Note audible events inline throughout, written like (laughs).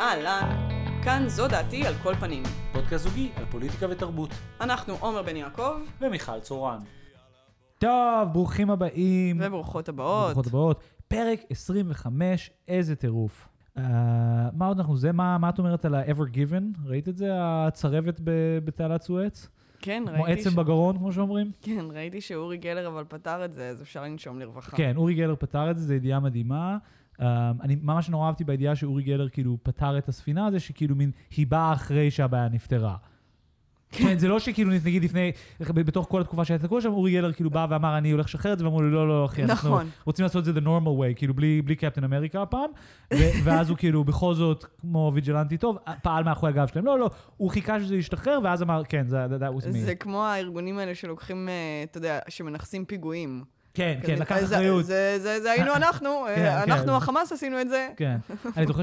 אהלן, כאן זו דעתי על כל פנים. פודקאסט זוגי על פוליטיקה ותרבות. אנחנו עומר בן יעקב, ומיכל צורן. טוב, ברוכים הבאים. וברוכות הבאות. ברוכות הבאות. פרק 25, איזה טירוף. Uh, מה עוד אנחנו זה? מה, מה את אומרת על ה-ever given? ראית את זה? הצרבת ב- בתעלת סואץ? כן, כמו ראיתי עצם ש... בגרון, כמו שאומרים? כן, ראיתי שאורי גלר אבל פתר את זה, אז אפשר לנשום לרווחה. כן, אורי גלר פתר את זה, זו ידיעה מדהימה. Um, אני ממש נורא אהבתי בידיעה שאורי גלר כאילו פתר את הספינה, זה שכאילו מין, היא באה אחרי שהבעיה נפתרה. כן, זה לא שכאילו נגיד לפני, בתוך כל התקופה שהייתה תקוע שם, אורי גלר כאילו בא ואמר אני הולך לשחרר את זה, ואמרו לו לא, לא, אחי, אנחנו נכון. רוצים לעשות את זה the normal way, כאילו בלי, בלי קפטן אמריקה הפעם, ואז הוא כאילו בכל זאת, כמו ויג'לנטי טוב, פעל מאחורי הגב שלהם, לא, לא, הוא חיכה שזה ישתחרר, ואז אמר, כן, זה, that was me. זה כמו הארגונים האלה שלוקחים, אה, אתה יודע, שמנכסים פיגועים. כן, כן, לקח אחריות. זה- היינו אנחנו, אה, כן, אנחנו כן. החמאס עשינו את זה. כן. אני זוכר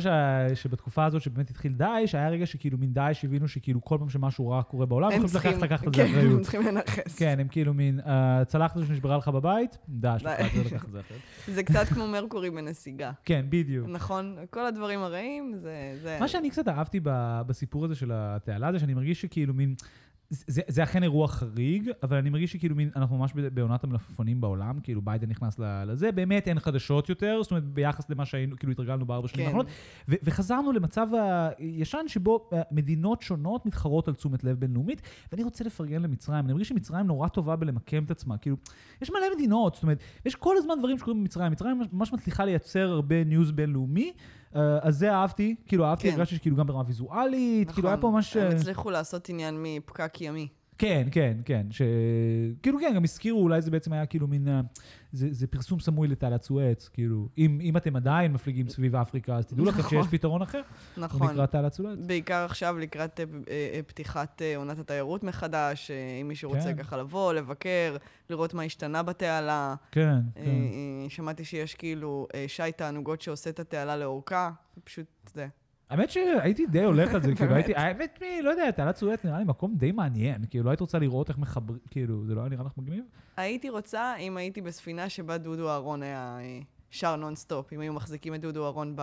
שבתקופה הזאת שבאמת התחיל דאעש, היה רגע שכאילו מין דאעש הבינו שכאילו כל פעם שמשהו רע קורה בעולם, הם צריכים, לקחת על זה כן, הם אחריות. צריכים לנכס. כן, הם כאילו מין, אה, צלחת שנשברה לך בבית, דאעש, את זה, את קצת כמו מרקורי בנסיגה. כן, בדיוק. נכון? כל הדברים הרעים, זה... מה שאני קצת אהבתי בסיפור הזה של התעלה זה שאני מרגיש שכאילו מין, זה, זה אכן אירוע חריג, אבל אני מרגיש שכאילו מין, אנחנו ממש בעונת המלפפונים בעולם, כאילו ביידן נכנס לזה, באמת אין חדשות יותר, זאת אומרת ביחס למה שהיינו, כאילו התרגלנו בארבע שנים כן. האחרונות, ו- וחזרנו למצב הישן שבו אה, מדינות שונות מתחרות על תשומת לב בינלאומית, ואני רוצה לפרגן למצרים, אני מרגיש שמצרים נורא טובה בלמקם את עצמה, כאילו, יש מלא מדינות, זאת אומרת, יש כל הזמן דברים שקורים במצרים, מצרים ממש מצליחה לייצר הרבה ניוז בינלאומי, אז זה אהבתי, כאילו אהבתי, כן. הרגשתי שכאילו גם ברמה ויזואלית, כאילו היה פה ממש... הם אה, הצליחו לעשות עניין מפקק ימי. כן, כן, כן, ש... כאילו כן, גם הזכירו, אולי זה בעצם היה כאילו מין, זה, זה פרסום סמוי לתעלת סואץ, כאילו, אם, אם אתם עדיין מפליגים סביב אפריקה, אז תדעו לכם נכון. שיש פתרון אחר, נכון. נקרא תעלת סואץ. בעיקר עכשיו לקראת אה, אה, פתיחת אה, עונת התיירות מחדש, אם מישהו רוצה כן. ככה לבוא, לבקר, לראות מה השתנה בתעלה. כן, כן. שמעתי שיש כאילו שי תענוגות שעושה את התעלה לאורכה, פשוט זה. האמת שהייתי די הולך על זה, (laughs) כאילו? הייתי, האמת, מי, לא יודע, תעלת סואץ נראה לי מקום די מעניין, כאילו, לא היית רוצה לראות איך מחברים, כאילו, זה לא היה נראה לך מגניב? הייתי רוצה, אם הייתי בספינה שבה דודו אהרון היה אה, שר נונסטופ, אם היו מחזיקים את דודו אהרון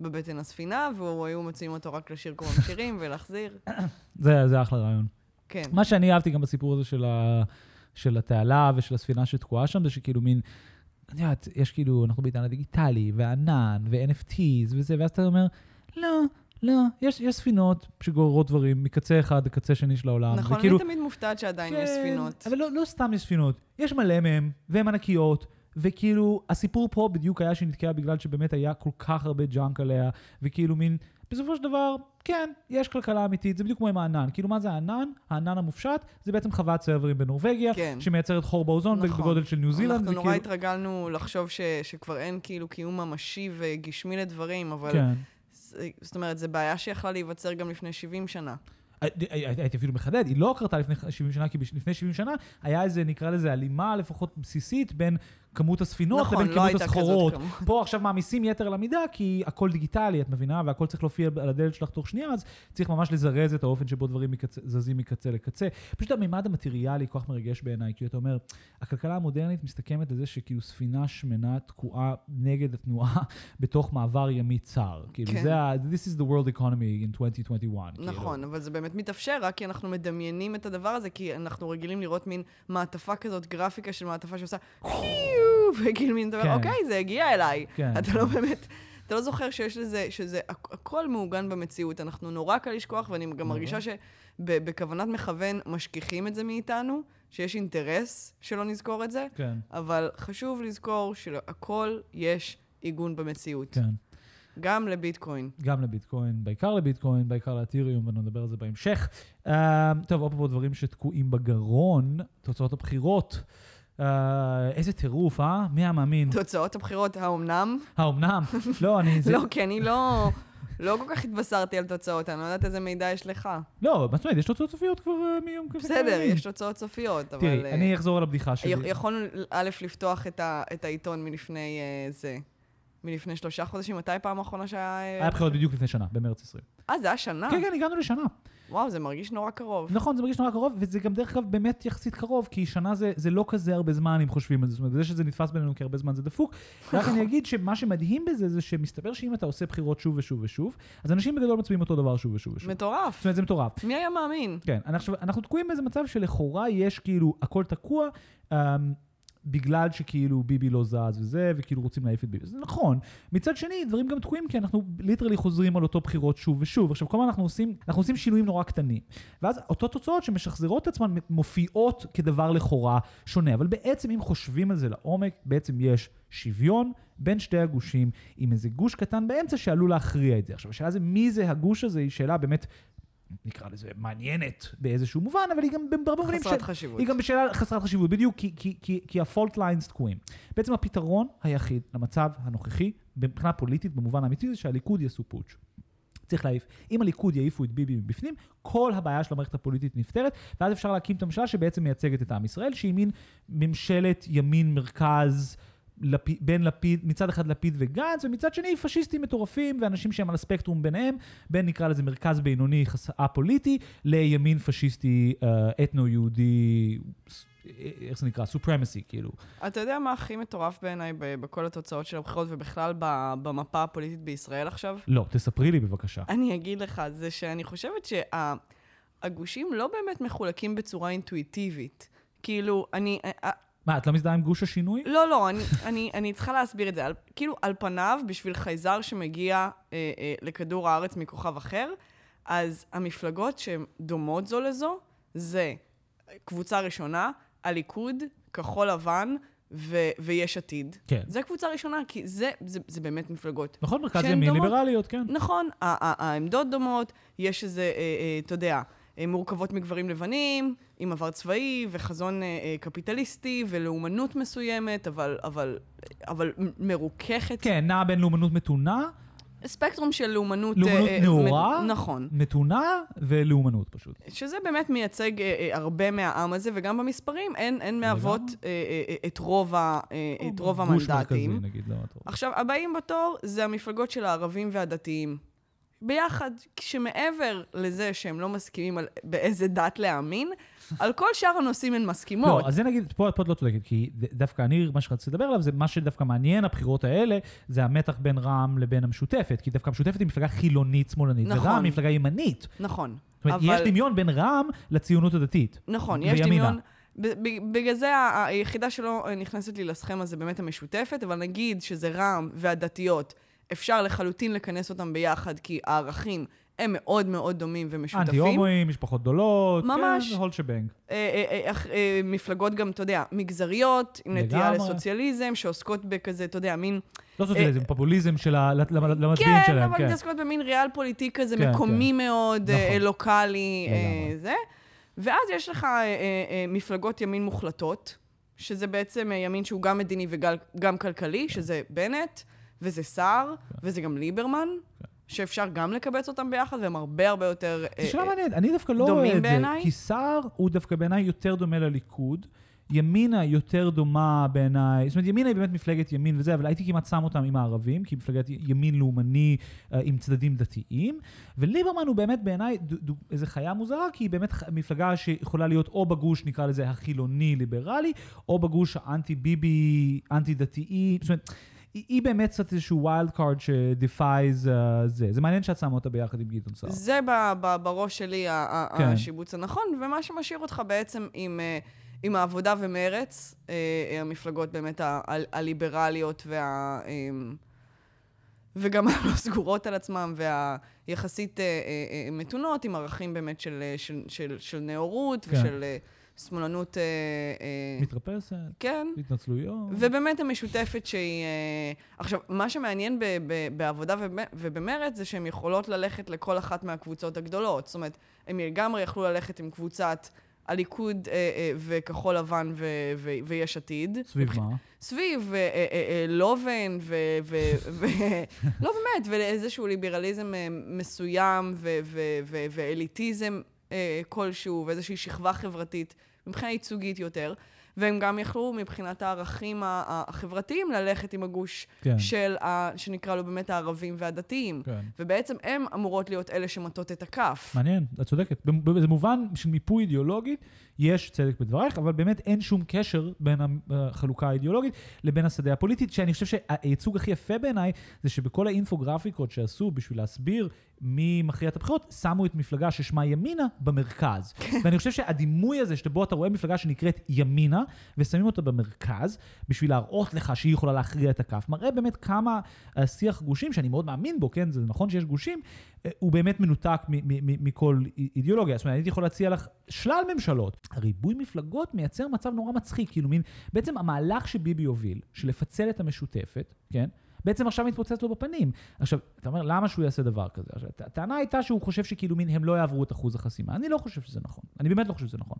בבטן הספינה, והיו מוציאים אותו רק לשיר כמה שירים (coughs) ולהחזיר. זה, זה אחלה רעיון. כן. מה שאני אהבתי גם בסיפור הזה של, ה, של התעלה ושל הספינה שתקועה שם, זה שכאילו מין, את יודעת, יש כאילו, אנחנו בעידן הדיגיטלי, וענן, ו-NFTs וזה, ואז אתה אומר, לא, לא, יש, יש ספינות שגוררות דברים מקצה אחד לקצה שני של העולם. נכון, וכאילו, אני תמיד מופתעת שעדיין יש ספינות. אבל לא, לא סתם יש ספינות, יש מלא מהם, והן ענקיות, וכאילו, הסיפור פה בדיוק היה שהיא נתקעה בגלל שבאמת היה כל כך הרבה junk עליה, וכאילו מין, בסופו של דבר, כן, יש כלכלה אמיתית, זה בדיוק כמו עם הענן. כאילו, מה זה הענן? הענן המופשט, זה בעצם חוות סרברים בנורבגיה, כן. שמייצרת חור באוזון נכון. בגודל של ניו זילנד. אנחנו נורא וכאילו- התרגלנו לחשוב ש, שכבר אין כאילו קיום ממשי וגשמי לדברים, אבל... כן. זה- זאת אומרת, זו בעיה שיכלה להיווצר גם לפני 70 שנה. הייתי אפילו מחדד, היא לא קרתה לפני 70 שנה, כי לפני 70 שנה היה איזה, נקרא לזה, הלימה לפחות בסיסית בין כמות הספינות נכון, לבין לא כמות הסחורות. כמות. פה עכשיו מעמיסים יתר על המידה, כי הכל דיגיטלי, את מבינה, והכל צריך להופיע על הדלת שלך תוך שנייה, אז צריך ממש לזרז את האופן שבו דברים מקצה, זזים מקצה לקצה. פשוט הממד המטריאלי כל כך מרגש בעיניי, כי אתה אומר, הכלכלה המודרנית מסתכמת לזה שכאילו ספינה שמנה תקועה נגד התנועה (laughs) בתוך מעבר ימי צר. כאילו כן. זה ה... This is the world economy in 2021. כאילו. נכון, אבל זה באמת מתאפשר רק כי אנחנו מדמיינים את הדבר הזה, כי אנחנו רגילים לראות מין מעטפה כזאת, גרפיקה של מעטפה שעושה וכאילו מין, אומר, כן. אוקיי, זה הגיע אליי. כן. אתה לא באמת, אתה לא זוכר שיש לזה, שזה הכ- הכל מעוגן במציאות. אנחנו נורא קל לשכוח, ואני גם מרגישה שבכוונת מכוון משכיחים את זה מאיתנו, שיש אינטרס שלא נזכור את זה, כן, אבל חשוב לזכור שלהכל יש עיגון במציאות. כן. גם לביטקוין. גם לביטקוין, בעיקר לביטקוין, בעיקר לאתיריום, ואנחנו על זה בהמשך. Uh, טוב, עוד פעם דברים שתקועים בגרון, תוצאות הבחירות. Uh, איזה טירוף, אה? מי היה מאמין? תוצאות הבחירות, האומנם? האומנם? (laughs) לא, אני... זה... לא, כי אני לא... לא כל כך התבשרתי על תוצאות, אני לא יודעת איזה מידע יש לך. לא, מה זאת אומרת, יש תוצאות סופיות כבר uh, מיום כזה. בסדר, יש תוצאות סופיות, אבל... תראי, אה, אני אחזור על הבדיחה שלי. יכולנו, א', לפתוח את העיתון מלפני אה, זה. מלפני שלושה חודשים, מתי פעם האחרונה שהיה... אה, היה בחירות בדיוק לפני שנה, במרץ 20. אה, זה היה שנה? כן, כן, הגענו לשנה. וואו, זה מרגיש נורא קרוב. נכון, זה מרגיש נורא קרוב, וזה גם דרך אגב באמת יחסית קרוב, כי שנה זה, זה לא כזה הרבה זמן אם חושבים על זה. זאת אומרת, זה שזה נתפס בינינו כהרבה זמן זה דפוק. (laughs) רק אני אגיד שמה שמדהים בזה זה שמסתבר שאם אתה עושה בחירות שוב ושוב ושוב, אז אנשים בגדול מצביעים אותו דבר שוב ושוב ושוב. מטורף. זאת אומרת, זה מטורף. מי היה מאמין? כן, אנחנו, אנחנו תקועים באיזה מצב שלכאורה יש כאילו, הכל תקוע, um, בגלל שכאילו ביבי לא זז וזה, וכאילו רוצים להעיף את ביבי. זה נכון. מצד שני, דברים גם תקועים כי אנחנו literally חוזרים על אותו בחירות שוב ושוב. עכשיו, כל הזמן אנחנו עושים, אנחנו עושים שינויים נורא קטנים. ואז אותו תוצאות שמשחזרות את עצמן מופיעות כדבר לכאורה שונה. אבל בעצם, אם חושבים על זה לעומק, בעצם יש שוויון בין שתי הגושים, עם איזה גוש קטן באמצע שעלול להכריע את זה. עכשיו, השאלה זה מי זה הגוש הזה, היא שאלה באמת נקרא לזה מעניינת באיזשהו מובן, אבל היא גם בהרבה מובנים... חסרת חשיבות. היא גם בשאלה חסרת חשיבות, בדיוק, כי, כי, כי, כי ה plot lines תקועים. בעצם הפתרון היחיד למצב הנוכחי, מבחינה פוליטית, במובן האמיתי, זה שהליכוד יעשו פוטש. צריך להעיף. אם הליכוד יעיפו את ביבי מבפנים, כל הבעיה של המערכת הפוליטית נפתרת, ואז אפשר להקים את הממשלה שבעצם מייצגת את עם ישראל, שהיא מין ממשלת ימין מרכז. לפיד, בין לפיד, מצד אחד לפיד וגנץ, ומצד שני פשיסטים מטורפים ואנשים שהם על הספקטרום ביניהם, בין נקרא לזה מרכז בינוני א-פוליטי, לימין פשיסטי אה, אתנו-יהודי, איך זה נקרא? סופרמסי, כאילו. אתה יודע מה הכי מטורף בעיניי בכל התוצאות של הבחירות ובכלל במפה הפוליטית בישראל עכשיו? לא, תספרי לי בבקשה. אני אגיד לך, זה שאני חושבת שהגושים לא באמת מחולקים בצורה אינטואיטיבית. כאילו, אני, אה, מה, את לא מזדהה עם גוש השינוי? לא, לא, אני, אני, אני צריכה להסביר את זה. על, כאילו, על פניו, בשביל חייזר שמגיע אה, אה, לכדור הארץ מכוכב אחר, אז המפלגות שהן דומות זו לזו, זה קבוצה ראשונה, הליכוד, כחול לבן, ו- ויש עתיד. כן. זה קבוצה ראשונה, כי זה, זה, זה באמת מפלגות. נכון, מרכז ימין ליברליות, כן. נכון, העמדות דומות, יש איזה, אה, אה, אתה יודע, אה, מורכבות מגברים לבנים, עם עבר צבאי וחזון אה, אה, קפיטליסטי ולאומנות מסוימת, אבל, אבל, אבל מרוככת. כן, נעה בין לאומנות מתונה. ספקטרום של לאומנות... לאומנות אה, נאורה, מ- נכון. מתונה ולאומנות פשוט. שזה באמת מייצג אה, אה, הרבה מהעם הזה, וגם במספרים אין, אין מהוות אה, אה, את רוב, ה, אה, את רוב גוש המנדטים. מרכזי, נגיד, לא. עכשיו, הבאים בתור זה המפלגות של הערבים והדתיים. ביחד, שמעבר לזה שהם לא מסכימים על באיזה דת להאמין, על כל שאר הנושאים הן מסכימות. לא, אז זה נגיד, פה, פה את לא צודקת, כי דווקא אני, מה שרציתי לדבר עליו, זה מה שדווקא מעניין, הבחירות האלה, זה המתח בין רע"מ לבין המשותפת, כי דווקא המשותפת היא מפלגה חילונית שמאלנית, נכון. ורע"מ היא מפלגה ימנית. נכון. זאת אומרת, אבל- יש דמיון בין רע"מ לציונות הדתית. נכון, יש וימינה. דמיון. ב- ב- בגלל זה היחידה שלא נכנסת לי לסכמה זה באמת המשותפת, אבל נגיד שזה רע"מ והדתיות, אפשר לחלוטין לכנס אותם ביחד, כי הערכים הם מאוד מאוד דומים ומשותפים. אנטי-הומואים, משפחות גדולות, ממש. כן, הול שבנג. אה, אה, אה, מפלגות גם, אתה יודע, מגזריות, עם נטייה. לסוציאליזם, שעוסקות בכזה, אתה יודע, מין... לא סוציאליזם, פופוליזם של ה- למ- למצביעים כן, שלהם, אבל כן. מתעסקות במין ריאל פוליטיק כזה כן, מקומי מאוד, נכון. לוקאלי. זה. ואז יש לך מפלגות ימין מוחלטות, שזה בעצם ימין שהוא גם מדיני וגם כלכלי, שזה בנט, וזה סער, וזה גם ליברמן, שאפשר גם לקבץ אותם ביחד, והם הרבה הרבה יותר... זו אה, שאלה אה, מעניינת, אני דווקא לא דומים רואה את זה, בעיניי? כי סער הוא דווקא בעיניי יותר דומה לליכוד. ימינה יותר דומה בעיניי, זאת אומרת ימינה היא באמת מפלגת ימין וזה, אבל הייתי כמעט שם אותם עם הערבים, כי היא מפלגת ימין לאומני אה, עם צדדים דתיים, וליברמן הוא באמת בעיניי איזה חיה מוזרה, כי היא באמת מפלגה שיכולה להיות או בגוש נקרא לזה החילוני-ליברלי, או בגוש האנטי-ביבי, אנטי-דתיי, זאת אומרת... היא, היא באמת קצת איזשהו card שדפייז uh, זה. זה מעניין שאת שמה אותה ביחד עם גדעון סער. זה ב- ב- בראש שלי כן. השיבוץ הנכון, ומה שמשאיר אותך בעצם עם, אה, עם העבודה ומרץ, אה, אה, המפלגות באמת ה- ה- הליברליות וה... אה, וגם (laughs) הלא סגורות על עצמם, והיחסית מתונות, עם ערכים באמת של, של, של, של נאורות כן. ושל שמאלנות... אה, אה, מתרפסת, כן. התנצלויות. ובאמת המשותפת שהיא... אה, עכשיו, מה שמעניין ב- ב- בעבודה וב- ובמרץ זה שהן יכולות ללכת לכל אחת מהקבוצות הגדולות. זאת אומרת, הם לגמרי יכלו ללכת עם קבוצת הליכוד אה, אה, וכחול לבן ו- ו- ויש עתיד. סביב מה? סביב אה, אה, אה, לובן ו... ו, ו (laughs) לא באמת, ואיזשהו ליברליזם מסוים ו- ו- ו- ואליטיזם אה, כלשהו, ואיזושהי שכבה חברתית, מבחינה ייצוגית יותר. והם גם יכלו מבחינת הערכים החברתיים ללכת עם הגוש כן. של, ה, שנקרא לו באמת הערבים והדתיים. כן. ובעצם הם אמורות להיות אלה שמטות את הכף. מעניין, את צודקת. במ- זה מובן של מיפוי אידיאולוגי, יש צדק בדברייך, אבל באמת אין שום קשר בין החלוקה האידיאולוגית לבין השדה הפוליטית, שאני חושב שהייצוג הכי יפה בעיניי, זה שבכל האינפוגרפיקות שעשו בשביל להסביר מי מכריע את הבחירות, שמו את מפלגה ששמה ימינה במרכז. ואני חושב שהדימוי הזה, שבו אתה רואה מפלגה שנקראת ימינה, ושמים אותה במרכז, בשביל להראות לך שהיא יכולה להכריע את הכף, מראה באמת כמה השיח גושים, שאני מאוד מאמין בו, כן, זה נכון שיש גושים, אה, הוא באמת מנותק מכל אי- אידיאולוגיה. זאת אומרת, הייתי יכול להציע לך שלל ממשלות. הריבוי מפלגות מייצר מצב נורא מצחיק, כאילו מין, בעצם המהלך שביבי הוביל, של לפצל את המשותפת, כן? בעצם עכשיו מתפוצץ לו בפנים. עכשיו, אתה אומר, למה שהוא יעשה דבר כזה? עכשיו, הט- הטענה הייתה שהוא חושב שכאילו מין, הם לא יעברו את אחוז החסימה. אני לא חושב שזה נכון. אני באמת לא חושב שזה נכון.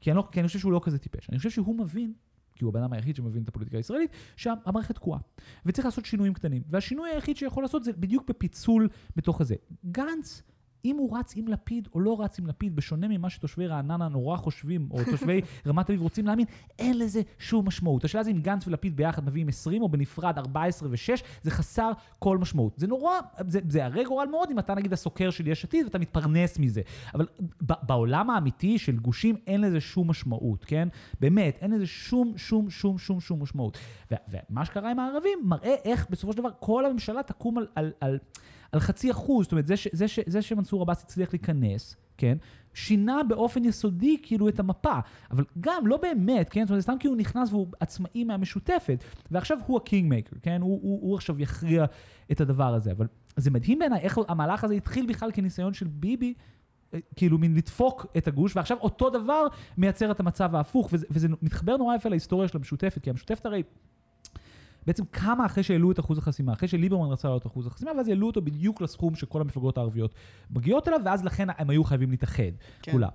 כי אני, לא, כי אני חושב שהוא לא כזה טיפש. אני חושב שהוא מבין, כי הוא הבן אדם היחיד שמבין את הפוליטיקה הישראלית, שהמערכת תקועה. וצריך לעשות שינויים קטנים. והשינוי היחיד שיכול לעשות זה בדיוק בפיצול בתוך הזה. גנץ, אם הוא רץ עם לפיד או לא רץ עם לפיד, בשונה ממה שתושבי רעננה נורא חושבים, או תושבי (laughs) רמת אביב רוצים להאמין, אין לזה שום משמעות. השאלה זה אם גנץ ולפיד ביחד מביאים 20 או בנפרד 14 ו-6, זה חסר כל משמעות. זה נורא, זה, זה הרי גורל מאוד אם אתה נגיד הסוקר של יש עתיד ואתה מתפרנס מזה. אבל בעולם האמיתי של גושים אין לזה שום משמעות, כן? באמת, אין לזה שום, שום, שום, שום, שום משמעות. ומה שקרה עם הערבים מראה איך בסופו של דבר כל הממשלה תקום על, על, על, על חצי אחוז. זאת אומרת, זה, ש, זה, ש, זה שמנסור עבאס הצליח להיכנס, כן? שינה באופן יסודי כאילו את המפה, אבל גם לא באמת, כן? זאת אומרת, סתם כי הוא נכנס והוא עצמאי מהמשותפת, ועכשיו הוא הקינג מייקר, כן? הוא, הוא, הוא עכשיו יכריע את הדבר הזה, אבל זה מדהים בעיניי איך המהלך הזה התחיל בכלל כניסיון של ביבי. אה, כאילו מין לדפוק את הגוש, ועכשיו אותו דבר מייצר את המצב ההפוך, וזה, וזה מתחבר נורא יפה להיסטוריה של המשותפת, כי המשותפת הרי בעצם קמה אחרי שהעלו את אחוז החסימה, אחרי שליברמן רצה להעלות את אחוז החסימה, ואז העלו אותו בדיוק לסכום שכל המפלגות הערביות מגיעות אליו, ואז לכן הם היו חייבים להתאחד, כן. כולם.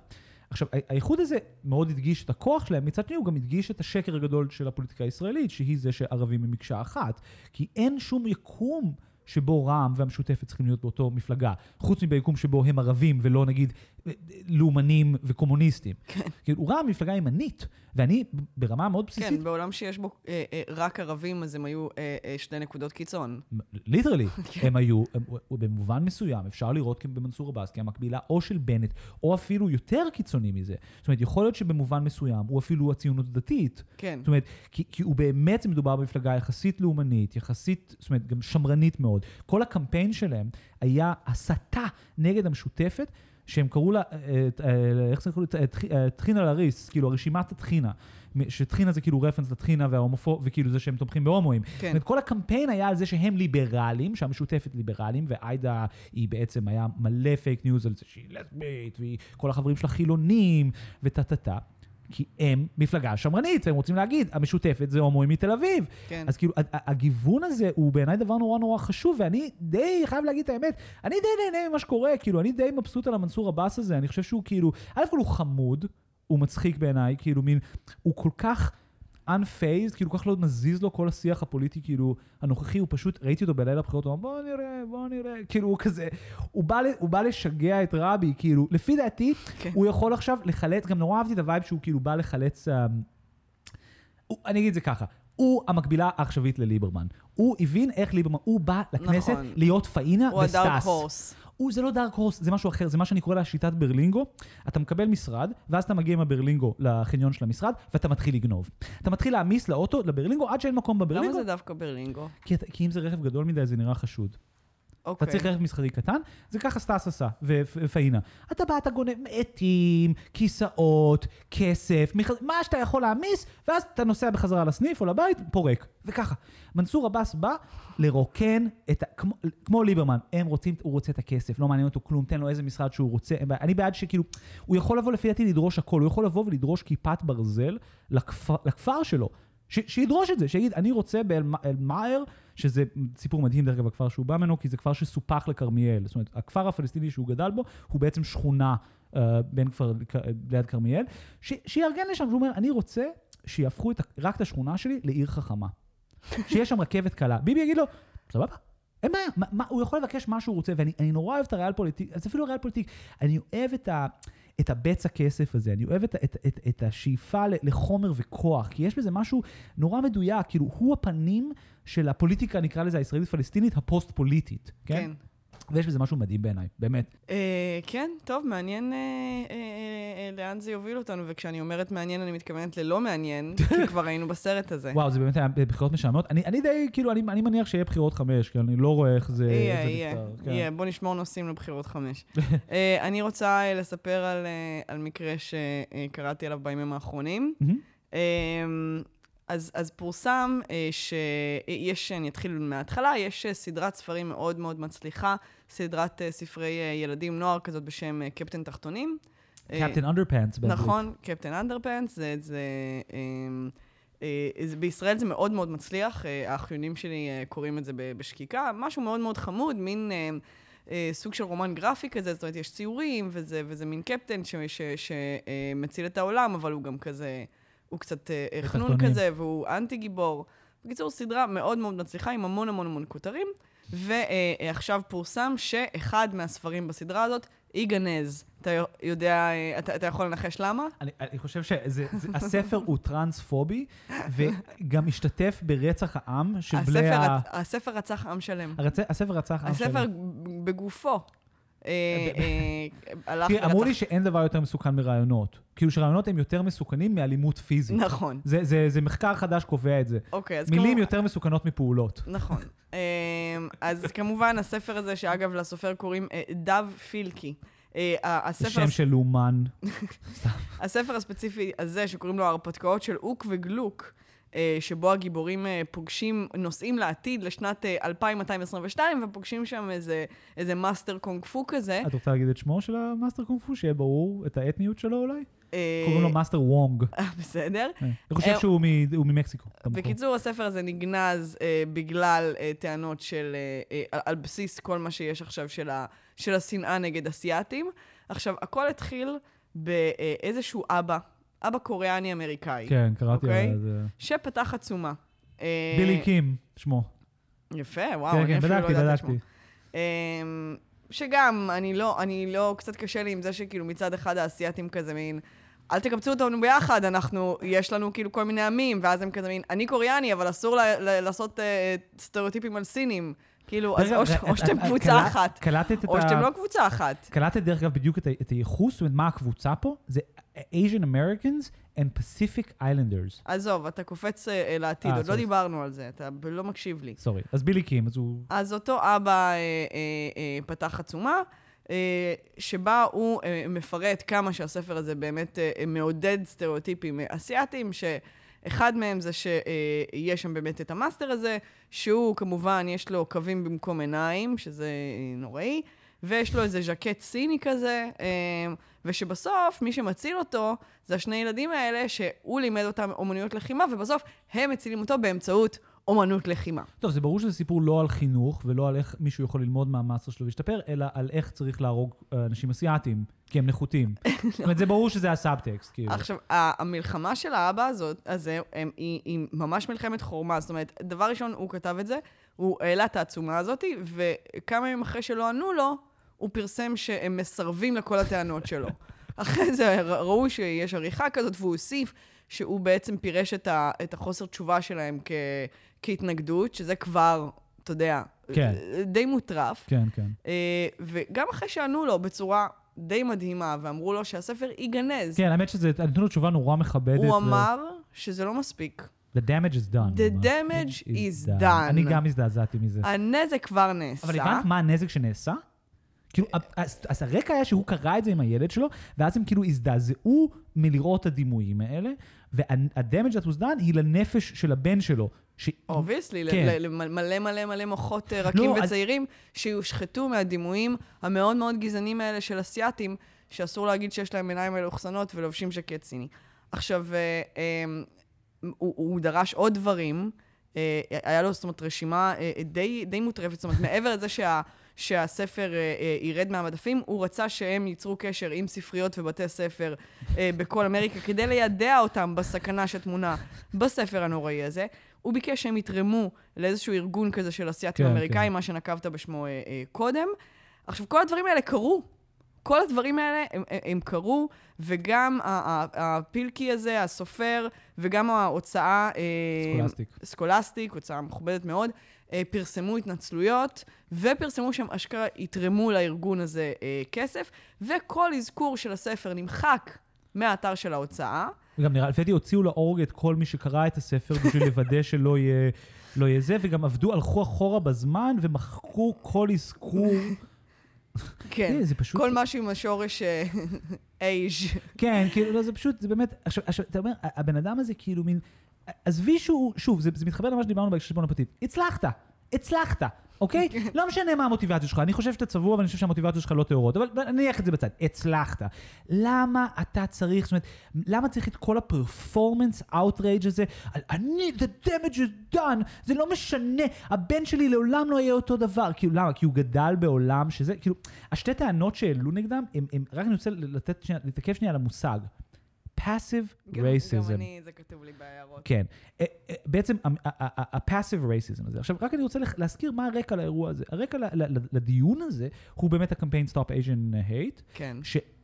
עכשיו, האיחוד הזה מאוד הדגיש את הכוח שלהם, מצד שני הוא גם הדגיש את השקר הגדול של הפוליטיקה הישראלית, שהיא זה שערבים הם מקשה אחת. כי אין שום יקום שבו רע"מ והמשותפת צריכים להיות באותו מפלגה, חוץ מביקום שבו הם ערבים ולא נגיד לאומנים וקומוניסטים. כן. כאילו, רע"מ מפלגה ימנית, ואני ברמה מאוד בסיסית, כן, בעולם שיש בו אה, אה, רק ערבים, אז הם היו אה, אה, שתי נקודות קיצון. ליטרלי, (laughs) כן. הם היו, הם, הוא- במובן מסוים, אפשר לראות במנסור עבאס כמקבילה או של בנט, או אפילו יותר קיצוני מזה. זאת אומרת, יכול להיות שבמובן מסוים הוא אפילו הציונות הדתית. כן. זאת אומרת, כי, כי הוא באמת מדובר במפלגה יחסית לאומנית, יחסית, זאת אומרת, גם שמרנית מאוד. כל הקמפיין שלהם היה הסתה נגד המשותפת, שהם קראו לה, אה, אה, איך זה קראו? אה, טחינה לריס, כאילו הרשימת הטחינה. שטחינה זה כאילו רפרנס לטחינה וההומופו, וכאילו זה שהם תומכים בהומואים. זאת כן. אומרת, כל הקמפיין היה על זה שהם ליברלים, שהמשותפת ליברלים, ועאידה היא בעצם היה מלא פייק ניוז על זה שהיא לסבית, וכל החברים שלה חילונים, וטה-טה-טה. כי הם מפלגה שמרנית, והם רוצים להגיד, המשותפת זה הומואים מתל אביב. כן. אז כאילו, הגיוון הזה הוא בעיניי דבר נורא נורא חשוב, ואני די חייב להגיד את האמת, אני די נהנה ממה שקורה, כאילו, אני די מבסוט על המנסור עבאס הזה, אני חושב שהוא כאילו, א' כל הוא חמוד, הוא מצחיק בעיניי, כאילו מין, הוא כל כך unfazed, כאילו כל כך לא מזיז לו כל השיח הפוליטי, כאילו, הנוכחי, הוא פשוט, ראיתי אותו בליל הבחירות, הוא אמר, בוא נראה, בוא נראה, כאילו, הוא כזה, הוא בא, הוא בא לשגע את רבי, כאילו, לפי דעתי, כן. הוא יכול עכשיו לחלץ, גם נורא אהבתי את הווייב שהוא כאילו בא לחלץ, הוא, אני אגיד את זה ככה, הוא המקבילה העכשווית לליברמן. הוא הבין איך ליברמן, הוא בא לכנסת נכון. להיות פאינה הוא הדארק וסטס. הורס. הוא, זה לא דארק הורס, זה משהו אחר, זה מה שאני קורא לה שיטת ברלינגו. אתה מקבל משרד, ואז אתה מגיע עם הברלינגו לחניון של המשרד, ואתה מתחיל לגנוב. אתה מתחיל להעמיס לאוטו, לברלינגו, עד שאין מקום למה בברלינגו, זה דווקא ברלינגו? כי, כי אם זה רכב גדול מדי, זה נראה חשוד. אתה אוקיי. צריך רכב מסחרי קטן, זה ככה סטס עשה, ופאינה. אתה בא, אתה גונב עטים, כיסאות, כסף, מכ... מה שאתה יכול להעמיס, ואז אתה נוסע בחזרה לסניף או לבית, פורק. וככה. מנסור עבאס בא לרוקן את ה... כמו, כמו ליברמן, הם רוצים, הוא רוצה את הכסף, לא מעניין אותו כלום, תן לו איזה משרד שהוא רוצה. אני בעד שכאילו, הוא יכול לבוא לפי דעתי לדרוש הכל, הוא יכול לבוא ולדרוש כיפת ברזל לכפר, לכפר שלו. שידרוש את זה, שיגיד, אני רוצה באל-מאהר, שזה סיפור מדהים דרך אגב, הכפר שהוא בא ממנו, כי זה כפר שסופח לכרמיאל. זאת אומרת, הכפר הפלסטיני שהוא גדל בו, הוא בעצם שכונה uh, בין כפר, ליד כרמיאל, שיארגן לשם, שהוא אומר, אני רוצה שיהפכו את, רק את השכונה שלי לעיר חכמה. שיש שם רכבת קלה. ביבי יגיד לו, סבבה, אין בעיה, מה, מה, הוא יכול לבקש מה שהוא רוצה, ואני אני נורא אוהב את הריאל פוליטיק, זה אפילו ריאל פוליטיק, אני אוהב את, ה, את הבצע כסף הזה, אני אוהב את, את, את, את השאיפה לחומר וכוח, כי יש בזה משהו נורא מדויק, כאילו, הוא הפנים של הפוליטיקה, נקרא לזה, הישראלית-פלסטינית, הפוסט-פוליטית, כן? כן. ויש בזה משהו מדהים בעיניי, באמת. אה, כן, טוב, מעניין אה, אה, אה, לאן זה יוביל אותנו, וכשאני אומרת מעניין, אני מתכוונת ללא מעניין, (laughs) כי כבר היינו בסרט הזה. וואו, זה באמת היה בחירות משעממות. אני, אני די, כאילו, אני, אני מניח שיהיה בחירות חמש, כי אני לא רואה איך זה, יהיה, זה יהיה, נפתר. כן. יהיה. בוא נשמור נושאים לבחירות חמש. (laughs) אה, אני רוצה אה, לספר על, אה, על מקרה שקראתי עליו בימים האחרונים. אה, אז, אז פורסם אה, שיש, אני אתחיל מההתחלה, יש אה, סדרת ספרים מאוד מאוד מצליחה, סדרת אה, ספרי אה, ילדים נוער כזאת בשם אה, קפטן תחתונים. אה, קפטן. באנגלית. נכון, קפטן אנדרפנס, זה, זה, אמ, אה, זה, בישראל זה מאוד מאוד מצליח, אה, האחיונים שלי אה, קוראים את זה בשקיקה, משהו מאוד מאוד חמוד, מין אה, אה, סוג של רומן גרפי כזה, זאת אומרת, יש ציורים, וזה, וזה מין קפטן שמציל את העולם, אבל הוא גם כזה, הוא קצת אה, אה, חנון. כזה, והוא אנטי גיבור. בקיצור, סדרה מאוד מאוד מצליחה, עם המון המון המון כותרים, ועכשיו פורסם שאחד מהספרים בסדרה הזאת ייגנז. אתה יודע, אה, אתה, אתה יכול לנחש למה? אני, אני חושב שהספר הוא טרנספובי, וגם השתתף ברצח העם של הספר, ה... הספר רצח עם שלם. הרצ... הספר רצח עם הספר שלם. בגופו. אה, אה, הלך אמרו. לי שאין דבר יותר מסוכן מרעיונות. כאילו שרעיונות הם יותר מסוכנים מאלימות פיזית. נכון. זה, זה, זה מחקר חדש קובע את זה. אוקיי, אז מילים. יותר מסוכנות מפעולות. נכון. אה, אז כמובן, הספר הזה, שאגב, לסופר קוראים דב פילקי. הספר, שם של לאומן. (laughs) הספר הספציפי הזה, שקוראים לו ההרפתקאות של אוק וגלוק, שבו הגיבורים אה, פוגשים, נוסעים לעתיד, לשנת אה, 2222, ופוגשים שם איזה, איזה מאסטר קונג פו כזה. את רוצה להגיד את שמו של המאסטר קונג פו? שיהיה ברור את האתניות שלו אולי? אה, קוראים לו מאסטר וונג. אה, בסדר. אני חושב אה, שהוא ממקסיקו. בקיצור, הספר הזה נגנז אה, בגלל אה, טענות של, אה, אה, על, בסיס כל מה שיש עכשיו של השנאה נגד אסיאתים. עכשיו, הכל התחיל באיזשהו אבא, אבא קוריאני-אמריקאי, כן, קראתי אוקיי. על זה. שפתח עצומה. אה, בילי קים, שמו. יפה, וואו, כן, אני כן, אפילו לא בדקתי, יודעת את שמו. אמ, שגם, אני לא, אני לא, קצת קשה לי עם זה שכאילו מצד אחד האסייתים כזה מין, אל תקבצו אותנו ביחד, אנחנו, יש לנו כאילו כל מיני עמים, ואז הם כזה מין, אני קוריאני, אבל אסור ל, ל, לעשות אה, סטריאוטיפים על סינים. כאילו, אז או, ש, שאתם את- קבוצה אחת, או. שאתם לא קבוצה אחת. קלטת דרך אגב בדיוק את הייחוס, זאת אומרת, מה הקבוצה פה? זה Asian Americans and Pacific Islanders. עזוב, אתה קופץ אה, אה, לעתיד, אה, עוד לא. דיברנו על זה, אתה לא מקשיב לי. sorry. אז בילי קים, אז הוא... אז אותו אבא פתח עצומה, שבה הוא מפרט כמה שהספר הזה באמת מעודד סטריאוטיפים אסיאתיים, שאחד מהם זה שיש שם באמת את המאסטר הזה, שהוא כמובן, יש לו קווים במקום עיניים, שזה אה, נוראי, ויש לו איזה ז'קט סיני כזה, אה, ושבסוף מי שמציל אותו זה השני ילדים האלה, שהוא לימד אותם אומנויות לחימה, ובסוף הם מצילים אותו באמצעות אומנות לחימה. טוב, זה ברור שזה סיפור לא על חינוך ולא על איך מישהו יכול ללמוד מהמאסטר שלו ולהשתפר, אלא על איך צריך להרוג אה, אנשים אסיאתיים, כי הם נחותים. (laughs) זאת אומרת, זה ברור שזה הסאבטקסט, כאילו. עכשיו, המלחמה של האבא הזאת, הזה, הם, היא, היא ממש מלחמת חורמה. זאת אומרת, דבר ראשון, הוא כתב את זה, הוא העלה את העצומה הזאת, וכמה ימים אחרי שלא ענו לו, הוא פרסם שהם מסרבים לכל הטענות שלו. (laughs) אחרי זה ראו שיש עריכה כזאת, והוא הוסיף שהוא בעצם פירש את, ה, את החוסר תשובה שלהם כ, כהתנגדות, שזה כבר, אתה יודע, כן. די מוטרף. כן, כן. אה, וגם אחרי שענו לו בצורה די מדהימה, ואמרו לו שהספר ייגנז, כן, האמת שזה, נתנו לו תשובה נורא מכבדת. הוא ו- אמר שזה לא מספיק. The damage is done. The damage is done. אני גם הזדעזעתי מזה. הנזק כבר נעשה. אבל הבנת מה הנזק שנעשה? כאילו, אז, אז הרקע היה שהוא קרא את זה עם הילד שלו, ואז הם כאילו הזדעזעו מלראות את הדימויים האלה, was done היא לנפש של הבן שלו. ש... obviously, כן. מלא מלא מלא מוחות אה, רכים לא, אז- וצעירים שיושחתו מהדימויים המאוד מאוד גזעניים האלה של אסיאתים, שאסור להגיד שיש להם עיניים מלוכסנות ולובשים ז'קט סיני. עכשיו, אה, אה, הוא, הוא דרש עוד דברים, אה, היה לו, זאת אומרת, רשימה אה, די, די מוטרפת, זאת אומרת, מעבר לזה שה... שהספר אה, אה, ירד מהמדפים, הוא רצה שהם ייצרו קשר עם ספריות ובתי ספר אה, בכל אמריקה כדי לידע אותם בסכנה שטמונה בספר הנוראי הזה. הוא ביקש שהם יתרמו לאיזשהו ארגון כזה של אסיאתים כן, אמריקאים, כן. מה שנקבת בשמו אה, אה, קודם. עכשיו, כל הדברים האלה קרו. כל הדברים האלה, הם, הם, הם קרו, וגם הפילקי הזה, הסופר, וגם ההוצאה... אה, Scholastic. Scholastic, הוצאה מכובדת מאוד, פרסמו התנצלויות, ופרסמו שהם אשכרה יתרמו לארגון הזה אה, כסף, וכל אזכור של הספר נמחק מהאתר של ההוצאה. וגם נראה, לפי דעתי הוציאו להורג את כל מי שקרא את הספר (laughs) בשביל לוודא שלא יהיה, לא יהיה זה, וגם עבדו, הלכו אחורה בזמן ומחקו כל אזכור. כן, תראי, זה פשוט... כל משהו עם השורש אה, (laughs) אייז'. כן, כאילו, לא, זה פשוט, זה באמת, עכשיו, אתה אומר, הבן אדם הזה כאילו מין, עזבי שהוא, שוב, זה, זה מתחבר למה שדיברנו בהקשר של בון אפטיט, הצלחת, הצלחת, אוקיי? לא משנה מה המוטיבציה שלך, אני חושב שאתה צבוע ואני חושב שהמוטיבציות שלך לא טהורות, אבל נניח את זה בצד, הצלחת. למה אתה צריך, זאת אומרת, למה צריך את כל ה performance outrage הזה, אני, the damage is done, זה לא משנה, הבן שלי לעולם לא יהיה אותו דבר, כאילו, למה? כי הוא גדל בעולם שזה, כאילו, השתי טענות שהעלו נגדם, הם, הם, רק אני רוצה לתת שנייה, להתעכב שנייה על המושג. Passive גם racism. אני, זה כתוב לי בהערות. כן. אה, אה, בעצם ה-passive racism הזה. עכשיו, רק אני רוצה להזכיר מה הרקע לאירוע הזה. הרקע לדיון הזה הוא באמת הקמפיין Stop Asian Hate, כן.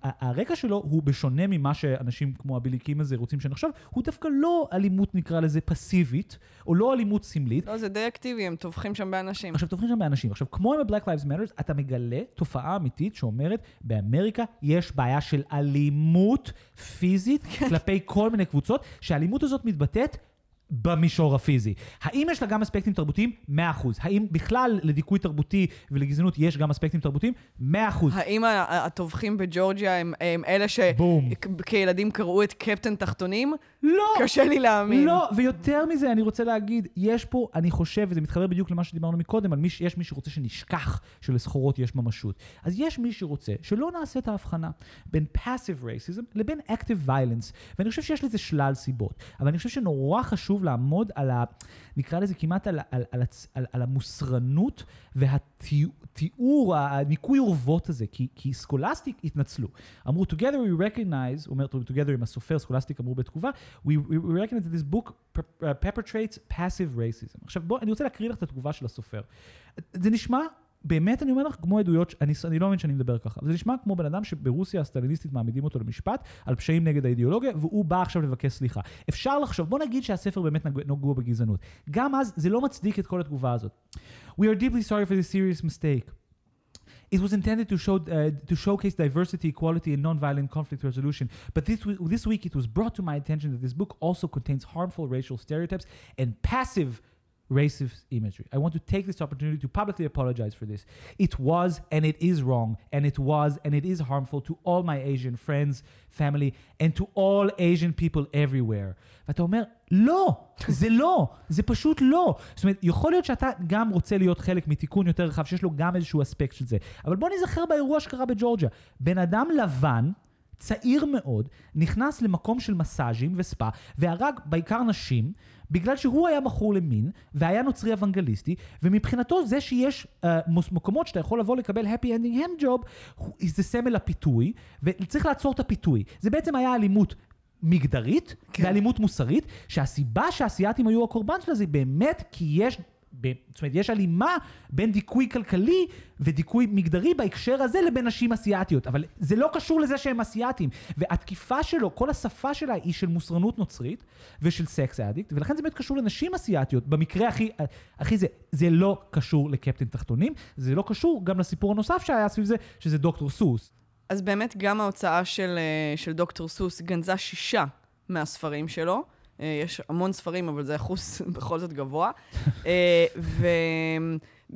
שהרקע שלו הוא בשונה ממה שאנשים כמו הבילי הזה רוצים שנחשוב, הוא דווקא לא אלימות נקרא לזה פסיבית, או לא אלימות סמלית. לא, זה די אקטיבי, הם טובחים שם באנשים. עכשיו, טובחים שם באנשים. עכשיו, כמו עם ה-Black Lives Matter, אתה מגלה תופעה אמיתית שאומרת, באמריקה יש בעיה של אלימות פיזית כלפי כל מיני קבוצות, שהאלימות הזאת מתבטאת במישור הפיזי. האם יש לה גם אספקטים תרבותיים? 100%. האם בכלל לדיכוי תרבותי ולגזענות יש גם אספקטים תרבותיים? 100%. האם הטובחים בג'ורג'יה הם, הם אלה. שכילדים קראו את קפטן תחתונים? לא! קשה לי להאמין. לא, ויותר מזה, אני רוצה להגיד, יש פה, אני חושב, וזה מתחבר בדיוק למה שדיברנו מקודם, על מי שיש מי שרוצה שנשכח שלסחורות יש ממשות. אז יש מי שרוצה שלא נעשה את ההבחנה בין passive racism לבין active violence, ואני חושב שיש לזה שלל סיבות. אבל אני חושב שנורא חשוב לעמוד על ה... נקרא לזה כמעט על, על, על, על, על המוסרנות והתיאור, הניקוי אורוות הזה, כי, כי סקולסטיק התנצלו. אמרו, together we recognize, הוא אומר together עם הסופר, סקולסטיק אמרו בתגובה, we, we, recognize that this book uh, perpetrates passive racism. עכשיו בוא, אני רוצה להקריא לך את התגובה של הסופר. זה נשמע, באמת אני אומר לך, כמו עדויות, אני, אני לא מאמין שאני מדבר ככה, זה נשמע כמו בן אדם שברוסיה הסטליניסטית מעמידים אותו למשפט על פשעים נגד האידיאולוגיה, והוא בא עכשיו לבקש סליחה. אפשר לחשוב, בוא נגיד שהספר באמת נגוע- בגזענות. גם אז זה לא מצדיק את כל התגובה הזאת. We are deeply sorry for this serious mistake. It was intended to show uh, to showcase diversity, equality, and nonviolent conflict resolution. But this this week, it was brought to my attention that this book also contains harmful racial stereotypes and passive racist imagery. I want to take this opportunity to publicly apologize for this. It was and it is wrong, and it was and it is harmful to all my Asian friends, family, and to all Asian people everywhere. ואתה אומר, לא, זה לא, זה פשוט לא. זאת אומרת, יכול להיות שאתה גם רוצה להיות חלק מתיקון יותר רחב, שיש לו גם איזשהו אספקט של זה. אבל בוא נזכר באירוע שקרה בג'ורג'יה. בן אדם לבן, צעיר מאוד, נכנס למקום של מסאז'ים וספא, והרג בעיקר נשים, בגלל שהוא היה מכור למין, והיה נוצרי אוונגליסטי, ומבחינתו זה שיש uh, מקומות שאתה יכול לבוא לקבל happy ending hand job, זה סמל לפיתוי, וצריך לעצור את הפיתוי. זה בעצם היה אלימות. מגדרית כן. ואלימות מוסרית, שהסיבה שהאסייתים היו הקורבן שלה זה באמת כי יש, ב- זאת אומרת, יש הלימה בין דיכוי כלכלי ודיכוי מגדרי בהקשר הזה לבין נשים אסייתיות, אבל זה לא קשור לזה שהם אסייתים. והתקיפה שלו, כל השפה שלה היא של מוסרנות נוצרית ושל סקס אדיקט, ולכן זה באמת קשור לנשים אסייתיות, במקרה הכי, הכי זה, זה לא קשור לקפטן תחתונים, זה לא קשור גם לסיפור הנוסף שהיה סביב זה, שזה דוקטור סוס. אז באמת גם ההוצאה של, אה, של דוקטור סוס גנזה שישה מהספרים שלו. אה, יש המון ספרים, אבל זה אחוז (laughs) בכל זאת גבוה. (laughs) אה,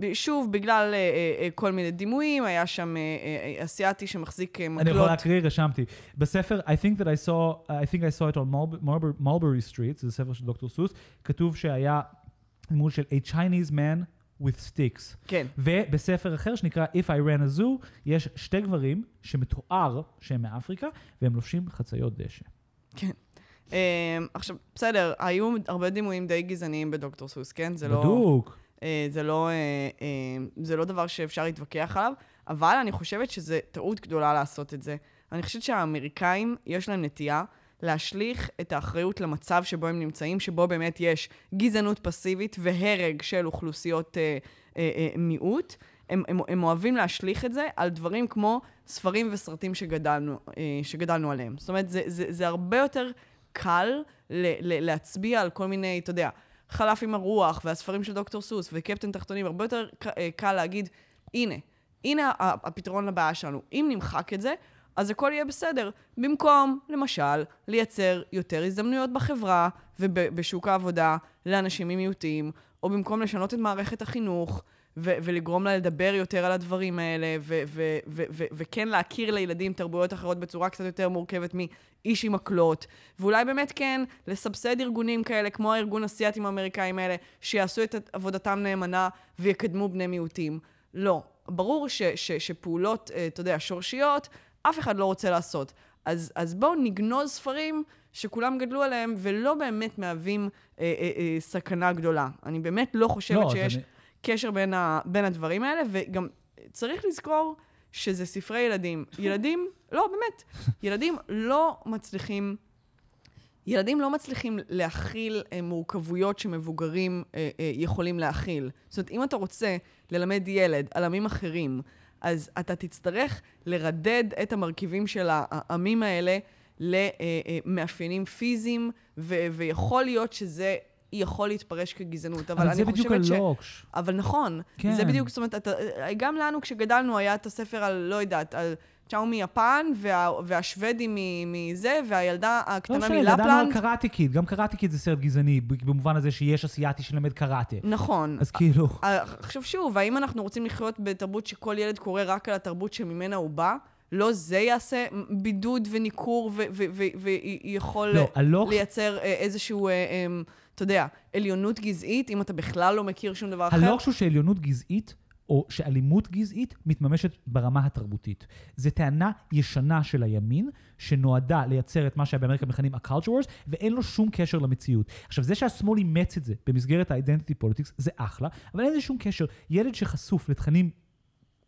ושוב, בגלל אה, כל מיני דימויים, היה שם אסיאתי שמחזיק אה, אני יכול מקלות. להקריא, רשמתי. בספר, I think that I saw, I think I saw it on Mulber- Mulber- Mulberry Street, זה ספר של דוקטור סוס, כתוב שהיה דמות של a Chinese man with sticks. כן. ובספר אחר שנקרא If I ran a zoo, יש שתי גברים שמתואר שהם מאפריקה, והם לובשים חציות דשא. כן. אה, עכשיו, בסדר, היו הרבה דימויים די גזעניים בדוקטור סוס, כן? זה לא... בדוק. אה, זה לא, אה, אה, זה לא דבר שאפשר להתווכח עליו, אבל אני חושבת שזו טעות גדולה לעשות את זה. אני חושבת שהאמריקאים, יש להם נטייה להשליך את האחריות למצב שבו הם נמצאים, שבו באמת יש גזענות פסיבית והרג של אוכלוסיות אה, אה, אה, מיעוט, הם, הם, הם אוהבים להשליך את זה על דברים כמו ספרים וסרטים שגדלנו, אה, שגדלנו עליהם. זאת אומרת, זה, זה, זה הרבה יותר קל ל, ל, להצביע על כל מיני, אתה יודע, חלף עם הרוח, והספרים של דוקטור סוס, וקפטן תחתונים, הרבה יותר אה, קל להגיד, הנה, הנה הפתרון לבעיה שלנו. אם נמחק את זה, אז הכל יהיה בסדר. במקום, למשל, לייצר יותר הזדמנויות בחברה ובשוק העבודה לאנשים עם מיעוטים, או במקום לשנות את מערכת החינוך, ו- ולגרום לה לדבר יותר על הדברים האלה, ו- ו- ו- ו- וכן להכיר לילדים תרבויות אחרות בצורה קצת יותר מורכבת מאיש עם מקלות, ואולי באמת כן לסבסד ארגונים כאלה, כמו הארגון אסיאתים האמריקאים האלה, שיעשו את עבודתם נאמנה ויקדמו בני מיעוטים. לא. ברור ש- ש- שפעולות, אה, אתה יודע, שורשיות, אף אחד לא רוצה לעשות. אז, אז בואו נגנוז ספרים שכולם גדלו עליהם ולא באמת מהווים אה, אה, אה, סכנה גדולה. אני באמת לא חושבת לא, שיש אני- קשר בין, ה, בין הדברים האלה, וגם צריך לזכור שזה ספרי ילדים. (laughs) ילדים, לא, באמת, ילדים לא מצליחים... ילדים לא מצליחים להכיל אה, מורכבויות שמבוגרים אה, אה, יכולים להכיל. זאת אומרת, אם אתה רוצה ללמד ילד על עמים אחרים, אז אתה תצטרך לרדד את המרכיבים של העמים האלה למאפיינים פיזיים, ו- ויכול להיות שזה יכול להתפרש כגזענות. אבל, אבל אני זה בדיוק חושבת ש... הלוקש. אבל נכון, כן. זה בדיוק, זאת אומרת, אתה, גם לנו כשגדלנו היה את הספר על, לא יודעת, על צ'או מיפן, וה, והשוודי מזה, והילדה לא הקטנה משנה, גדלנו על מלפלנד. קראטה קיד, גם קראטה קיד זה סרט גזעני, במובן הזה שיש אסיאתי שלמד קראטה. נכון. אז כאילו... אה, עכשיו שוב, האם אנחנו רוצים לחיות בתרבות שכל ילד קורא רק על התרבות שממנה הוא בא? לא זה יעשה בידוד וניכור ויכול לא, הלוקש... לייצר אה, איזשהו, אה, אה, אתה יודע, עליונות גזעית, אם אתה בכלל לא מכיר שום דבר אחר? הלוקש הוא שעליונות גזעית, או שאלימות גזעית, מתממשת ברמה התרבותית. זו טענה ישנה של הימין, שנועדה לייצר את מה שבאמריקה מכנים ה-culture wars, ואין לו שום קשר למציאות. עכשיו, זה שהשמאל אימץ את זה במסגרת ה-identity politics, זה אחלה, אבל אין לזה שום קשר. ילד שחשוף לתכנים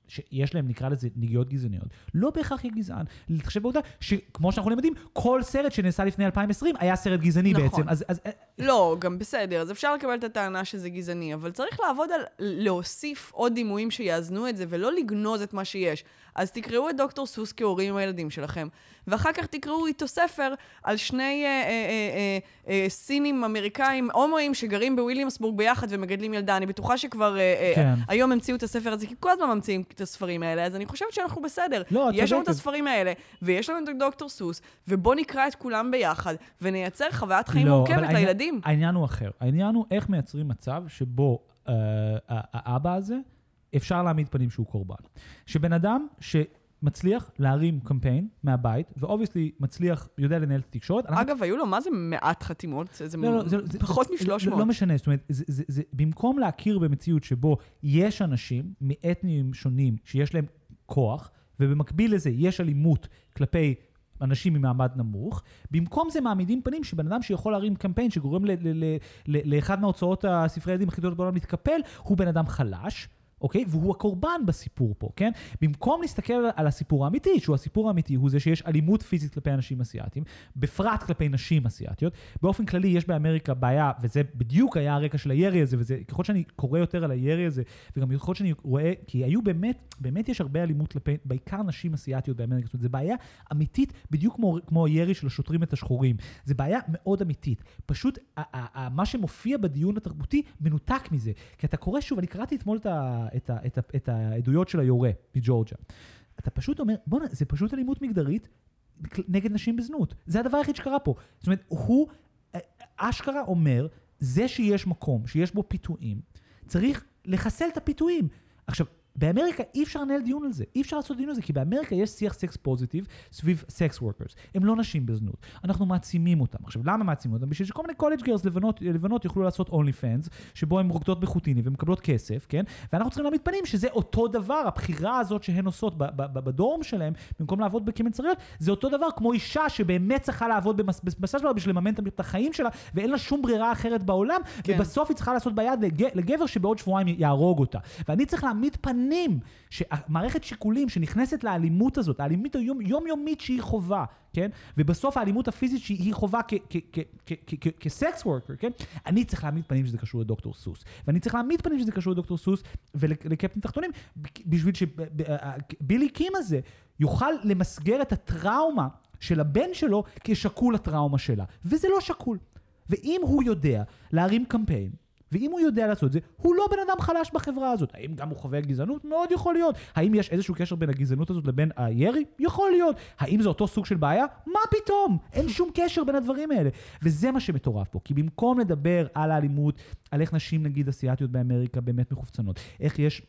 שיש להם, נקרא לזה, נגיעות גזעניות, לא בהכרח יהיה גזען. להתחשב בעובדה שכמו שאנחנו למדים, כל סרט שנעשה לפני 2020 היה סרט גזעני נכון. בעצם. אז, אז לא, גם בסדר, אז אפשר לקבל את הטענה שזה גזעני, אבל צריך לעבוד על להוסיף עוד דימויים שיאזנו את זה, ולא לגנוז את מה שיש. אז תקראו את דוקטור סוס כהורים עם הילדים שלכם, ואחר כך תקראו איתו ספר על שני אה, אה, אה, אה, אה, סינים אמריקאים, הומואים, שגרים בוויליאמסבורג ביחד ומגדלים ילדה. אני בטוחה שכבר אה, אה, כן. היום המציאו את הספר הזה, כי כל הזמן ממציאים את הספרים האלה, אז אני חושבת שאנחנו בסדר. לא, את יש לנו את. הספרים האלה, ויש לנו את דוקטור סוס, ובואו נקרא את כולם ביחד, ונייצר חוויית חיים לא, מורכבת לילדים. העניין הוא אחר. העניין הוא איך מייצרים מצב שבו אה, האבא הזה, אפשר להעמיד פנים שהוא קורבן. שבן אדם שמצליח להרים קמפיין מהבית, ו obviously מצליח, יודע לנהל את התקשורת, אנחנו אגב, היו לו מה זה מעט חתימות? זה לא, לא, זה, זה, פחות זה, מ-300. לא, לא משנה, זאת אומרת, זה, זה, זה, במקום להכיר במציאות שבו יש אנשים מאתניים שונים שיש להם כוח, ובמקביל לזה יש אלימות כלפי אנשים ממעמד נמוך, במקום זה מעמידים פנים שבן אדם שיכול להרים קמפיין שגורם ל, ל, ל, ל, לאחד מההוצאות הספרי ילדים הכי גדולות בעולם להתקפל, הוא בן אדם חלש. אוקיי? והוא הקורבן בסיפור פה, כן? במקום להסתכל על הסיפור האמיתי, שהוא הסיפור האמיתי, הוא זה שיש אלימות פיזית כלפי אנשים אסיאתים, בפרט כלפי נשים אסיאתיות. באופן כללי יש באמריקה בעיה, וזה בדיוק היה הרקע של הירי הזה, וזה, ככל שאני קורא יותר על הירי הזה, וגם ככל שאני רואה, כי היו באמת, באמת יש הרבה אלימות כלפי, בעיקר נשים אסיאתיות באמריקה, זאת אומרת, זו בעיה אמיתית, בדיוק כמו, כמו הירי של השוטרים את השחורים. זו בעיה מאוד אמיתית. פשוט, מה שמופיע בדיון התרבותי מנותק מזה. כי אתה קורא שוב, אני קראתי אתמול את, ה, את, ה, את, ה, את העדויות של היורה מג'ורג'ה. אתה פשוט אומר, בוא'נה, זה פשוט אלימות מגדרית נגד נשים בזנות. זה הדבר היחיד שקרה פה. זאת אומרת, הוא אה, אשכרה אומר, זה שיש מקום, שיש בו פיתויים, צריך לחסל את הפיתויים. עכשיו, באמריקה אי אפשר לנהל דיון על זה, אי אפשר לעשות דיון על זה, כי באמריקה יש שיח sex positive סביב sex workers. הם לא נשים בזנות, אנחנו מעצימים אותם. עכשיו, למה מעצימים אותם? בשביל שכל מיני college girls לבנות, לבנות יוכלו לעשות אונלי פאנס, שבו הן רוקדות בחוטיני ומקבלות כסף, כן? ואנחנו צריכים להעמיד פנים שזה אותו דבר, הבחירה הזאת שהן עושות ב- ב- ב- בדורם שלהם, במקום לעבוד כמלצריות, זה אותו דבר כמו אישה שבאמת צריכה לעבוד במס- במסע שלה בשביל לממן את החיים שלה, ואין לה שום ברירה אחרת בעולם, כן. ובסוף היא צריכה לעשות ביד לג- לגבר שבעוד שבועיים יהרוג אותה. ואני צריך להעמיד פנים מבינים שהמערכת שיקולים שנכנסת לאלימות הזאת, האלימות היום, יומיומית שהיא חובה, כן? ובסוף האלימות הפיזית שהיא חובה כסקס וורקר, כן? אני צריך להעמיד פנים שזה קשור לדוקטור סוס. ואני צריך להעמיד פנים שזה קשור לדוקטור סוס ולקפטן תחתונים, בשביל שבילי קים הזה יוכל למסגר את הטראומה של הבן שלו כשקול הטראומה שלה. וזה לא שקול. ואם הוא יודע להרים קמפיין, ואם הוא יודע לעשות את זה, הוא לא בן אדם חלש בחברה הזאת. האם גם הוא חווה גזענות? מאוד יכול להיות. האם יש איזשהו קשר בין הגזענות הזאת לבין הירי? יכול להיות. האם זה אותו סוג של בעיה? מה פתאום? אין שום קשר בין הדברים האלה. וזה מה שמטורף פה. כי במקום לדבר על האלימות, על איך נשים נגיד אסיאתיות באמריקה באמת מחופצנות, איך יש...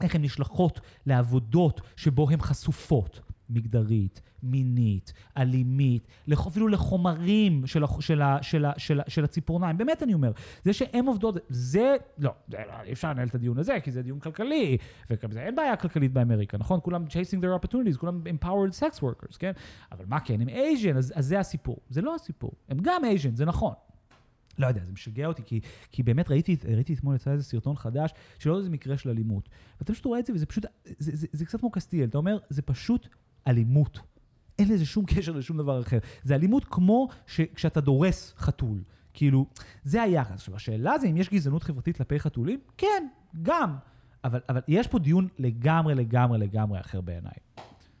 איך הן נשלחות לעבודות שבו הן חשופות. מגדרית, מינית, אלימית, אפילו לחומרים של, של, של, של, של הציפורניים. באמת אני אומר, זה שהן עובדות, זה, לא, זה, אי אפשר לנהל את הדיון הזה, כי זה דיון כלכלי, ואין בעיה כלכלית באמריקה, נכון? כולם chasing their opportunities, כולם empowered sex workers, כן? אבל מה כן, הם אייז'ן, אז, אז זה הסיפור. זה לא הסיפור. הם גם אייז'ן, זה נכון. לא יודע, זה משגע אותי, כי, כי באמת ראיתי, ראיתי אתמול יצא איזה סרטון חדש, של עוד איזה מקרה של אלימות. ואתה פשוט רואה את זה, וזה פשוט, זה, זה, זה, זה קצת כמו קסטיאל, אתה אומר, זה פשוט אלימות. אין לזה שום קשר לשום דבר אחר. זה אלימות כמו כשאתה דורס חתול. כאילו, זה היחס. עכשיו, השאלה זה אם יש גזענות חברתית כלפי חתולים? כן, גם. אבל, אבל יש פה דיון לגמרי, לגמרי, לגמרי אחר בעיניי.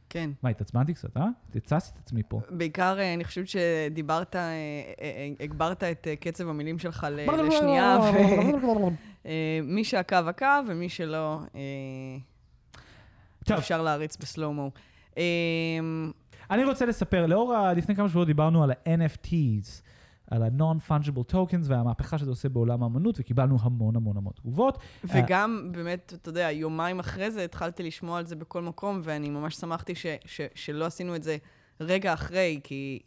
כן. מה, התעצבנתי קצת, אה? תצסתי את עצמי פה. בעיקר, אה, אני חושבת שדיברת, אה, אה, הגברת את קצב המילים שלך (laughs) לשנייה, ומי שעקב עקב, ומי שלא, אפשר להריץ בסלואו-מו. אמ, אני רוצה לספר, לאור, ה... לפני כמה שבועות דיברנו על ה-NFTs, על ה-Non-Fungible Tokens והמהפכה שזה עושה בעולם האמנות, וקיבלנו המון המון המון תגובות. וגם, uh, באמת, אתה יודע, יומיים אחרי זה התחלתי לשמוע על זה בכל מקום, ואני ממש שמחתי ש, ש, שלא עשינו את זה רגע אחרי, כי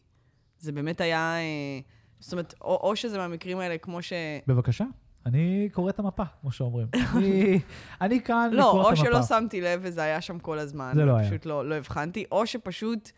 זה באמת היה... אה, זאת אומרת, או, או שזה מהמקרים האלה, כמו ש... בבקשה. אני קורא את המפה, כמו שאומרים. (laughs) אני, אני כאן לא, לקרוא את המפה. לא, או שלא שמתי לב וזה היה שם כל הזמן. זה לא היה. פשוט לא, לא הבחנתי, או שפשוט...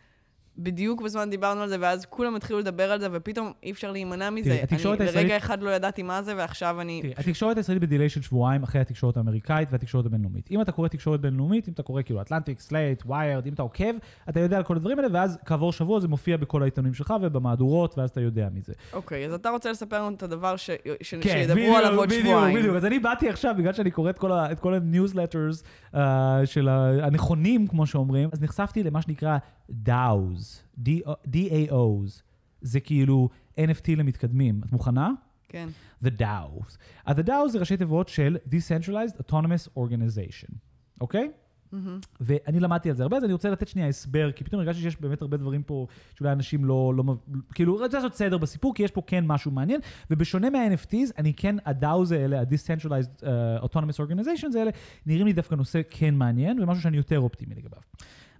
בדיוק בזמן דיברנו על זה, ואז כולם התחילו לדבר על זה, ופתאום אי אפשר להימנע מזה. תראי, התקשורת הישראלית... לרגע אחד לא ידעתי מה זה, ועכשיו אני... תראי, התקשורת הישראלית ב delay של שבועיים אחרי התקשורת האמריקאית והתקשורת הבינלאומית. אם אתה קורא תקשורת בינלאומית, אם אתה קורא כאילו אטלנטיק, סלייט, ויירד, אם אתה עוקב, אתה יודע על כל הדברים האלה, ואז כעבור שבוע זה מופיע בכל העיתונים שלך ובמהדורות, ואז אתה יודע מזה. אוקיי, אז אתה רוצה לספר לנו את הדבר ש... ש... כן, שידברו עליו עוד שבועיים. בדיוק, בדיוק. אז אני באתי עכשיו, בגלל שאני קורא את כל, ה... את כל הניוזלטרס uh, של הנכונים, כמו שאומרים, אז נחשפתי למה שנקרא DAOs. DAOs, זה כאילו NFT למתקדמים. את מוכנה? כן. The DAOs. אז The DAOs זה ראשי תיבות של Decentralized Autonomous Organization, אוקיי? Mm-hmm. ואני למדתי על זה הרבה, אז אני רוצה לתת שנייה הסבר, כי פתאום הרגשתי שיש באמת הרבה דברים פה שאולי אנשים לא, לא כאילו, רוצה לעשות סדר בסיפור, כי יש פה כן משהו מעניין, ובשונה מה-NFTs, אני כן, ה-DAOs האלה, ה-Decentralized uh, Autonomous Organizations האלה, נראים לי דווקא נושא כן מעניין, ומשהו שאני יותר אופטימי לגביו.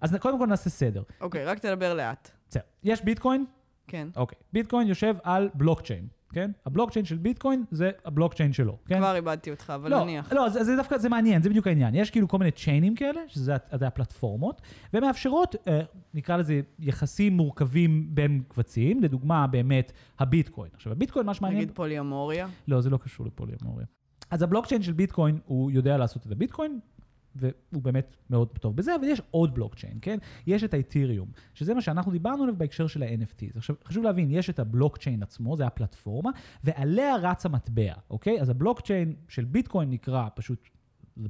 אז קודם כל נעשה סדר. אוקיי, רק תדבר לאט. בסדר. יש ביטקוין? כן. אוקיי. ביטקוין יושב על בלוקצ'יין, כן? הבלוקצ'יין של ביטקוין זה הבלוקצ'יין שלו, כן? כבר איבדתי אותך, אבל לא, נניח. לא, זה, זה דווקא, זה מעניין, זה בדיוק העניין. יש כאילו כל מיני צ'יינים כאלה, שזה זה הפלטפורמות, ומאפשרות, אה, נקרא לזה, יחסים מורכבים בין קבצים, לדוגמה, באמת, הביטקוין. עכשיו, הביטקוין, מה שמעניין... נגיד פוליומוריה? לא, זה לא קשור לפוליומוריה. אז הבלוקצ'יין של ביטקוין, הוא יודע לעשות את הביטקוין, והוא באמת מאוד טוב בזה, אבל יש עוד בלוקצ'יין, כן? יש את האתיריום, שזה מה שאנחנו דיברנו עליו בהקשר של ה-NFTs. עכשיו, חשוב להבין, יש את הבלוקצ'יין עצמו, זה הפלטפורמה, ועליה רץ המטבע, אוקיי? אז הבלוקצ'יין של ביטקוין נקרא פשוט זה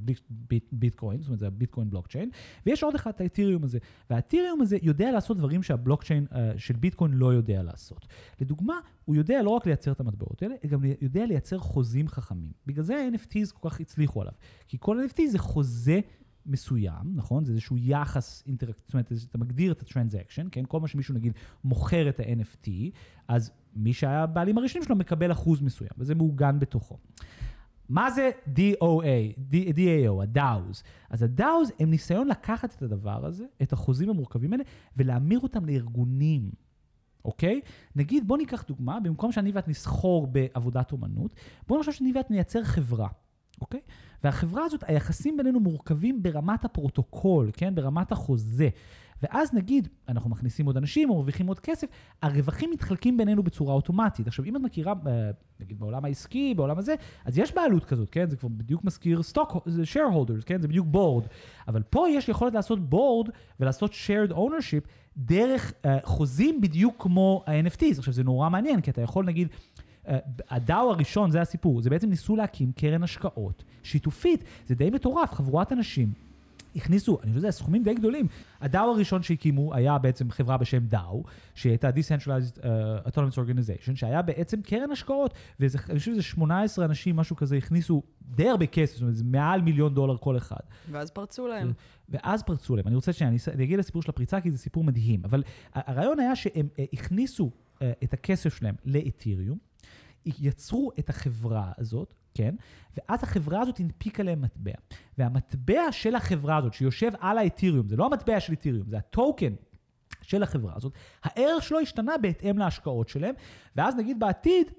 ביטקוין, זאת אומרת זה הביטקוין בלוקצ'יין, ויש עוד אחד, את האתיריום הזה. והאתיריום הזה יודע לעשות דברים שהבלוקצ'יין uh, של ביטקוין לא יודע לעשות. לדוגמה, הוא יודע לא רק לייצר את המטבעות האלה, הוא גם יודע לייצר חוזים חכמים. בגלל זה ה-NFTs כל כך הצליחו עליו. כי כל NFT זה חוזה מסוים, נכון? זה איזשהו יחס אינטראקט, זאת אומרת, אתה מגדיר את הטרנזקשן, כן? כל מה שמישהו נגיד מוכר את ה-NFT, אז מי שהיה הבעלים הראשונים שלו מקבל אחוז מסוים, וזה מעוגן בתוכו. מה זה DOA, DAO, ה-DAOs? אז ה-DAOs הם ניסיון לקחת את הדבר הזה, את החוזים המורכבים האלה, ולהמיר אותם לארגונים, אוקיי? נגיד, בוא ניקח דוגמה, במקום שאני ואת נסחור בעבודת אומנות, בוא נחשוב שאני ואת נייצר חברה, אוקיי? והחברה הזאת, היחסים בינינו מורכבים ברמת הפרוטוקול, כן? ברמת החוזה. ואז נגיד, אנחנו מכניסים עוד אנשים או מרוויחים עוד כסף, הרווחים מתחלקים בינינו בצורה אוטומטית. עכשיו, אם את מכירה, אה, נגיד בעולם העסקי, בעולם הזה, אז יש בעלות כזאת, כן? זה כבר בדיוק מזכיר סטוק, זה shareholders, כן? זה בדיוק בורד. אבל פה יש יכולת לעשות בורד ולעשות shared ownership דרך uh, חוזים בדיוק כמו ה-NFTs. עכשיו, זה נורא מעניין, כי אתה יכול, נגיד, הדאו הראשון, זה הסיפור, זה בעצם ניסו להקים קרן השקעות שיתופית. זה די מטורף, חבורת אנשים. הכניסו, אני לא יודע, סכומים די גדולים. הדאו הראשון שהקימו היה בעצם חברה בשם דאו, שהייתה Decentralized uh, Autonomous Organization, שהיה בעצם קרן השקעות, ואני חושב שזה 18 אנשים, משהו כזה, הכניסו די הרבה כסף, זאת אומרת, זה מעל מיליון דולר כל אחד. ואז פרצו להם. ואז פרצו להם. אני רוצה שאני אני אגיע לסיפור של הפריצה, כי זה סיפור מדהים. אבל הרעיון היה שהם uh, הכניסו את הכסף שלהם לאתיריום, יצרו את החברה הזאת, כן? ואז החברה הזאת הנפיקה להם מטבע. והמטבע של החברה הזאת, שיושב על האתיריום, זה לא המטבע של אתיריום, זה הטוקן של החברה הזאת, הערך שלו השתנה בהתאם להשקעות שלהם, ואז נגיד בעתיד,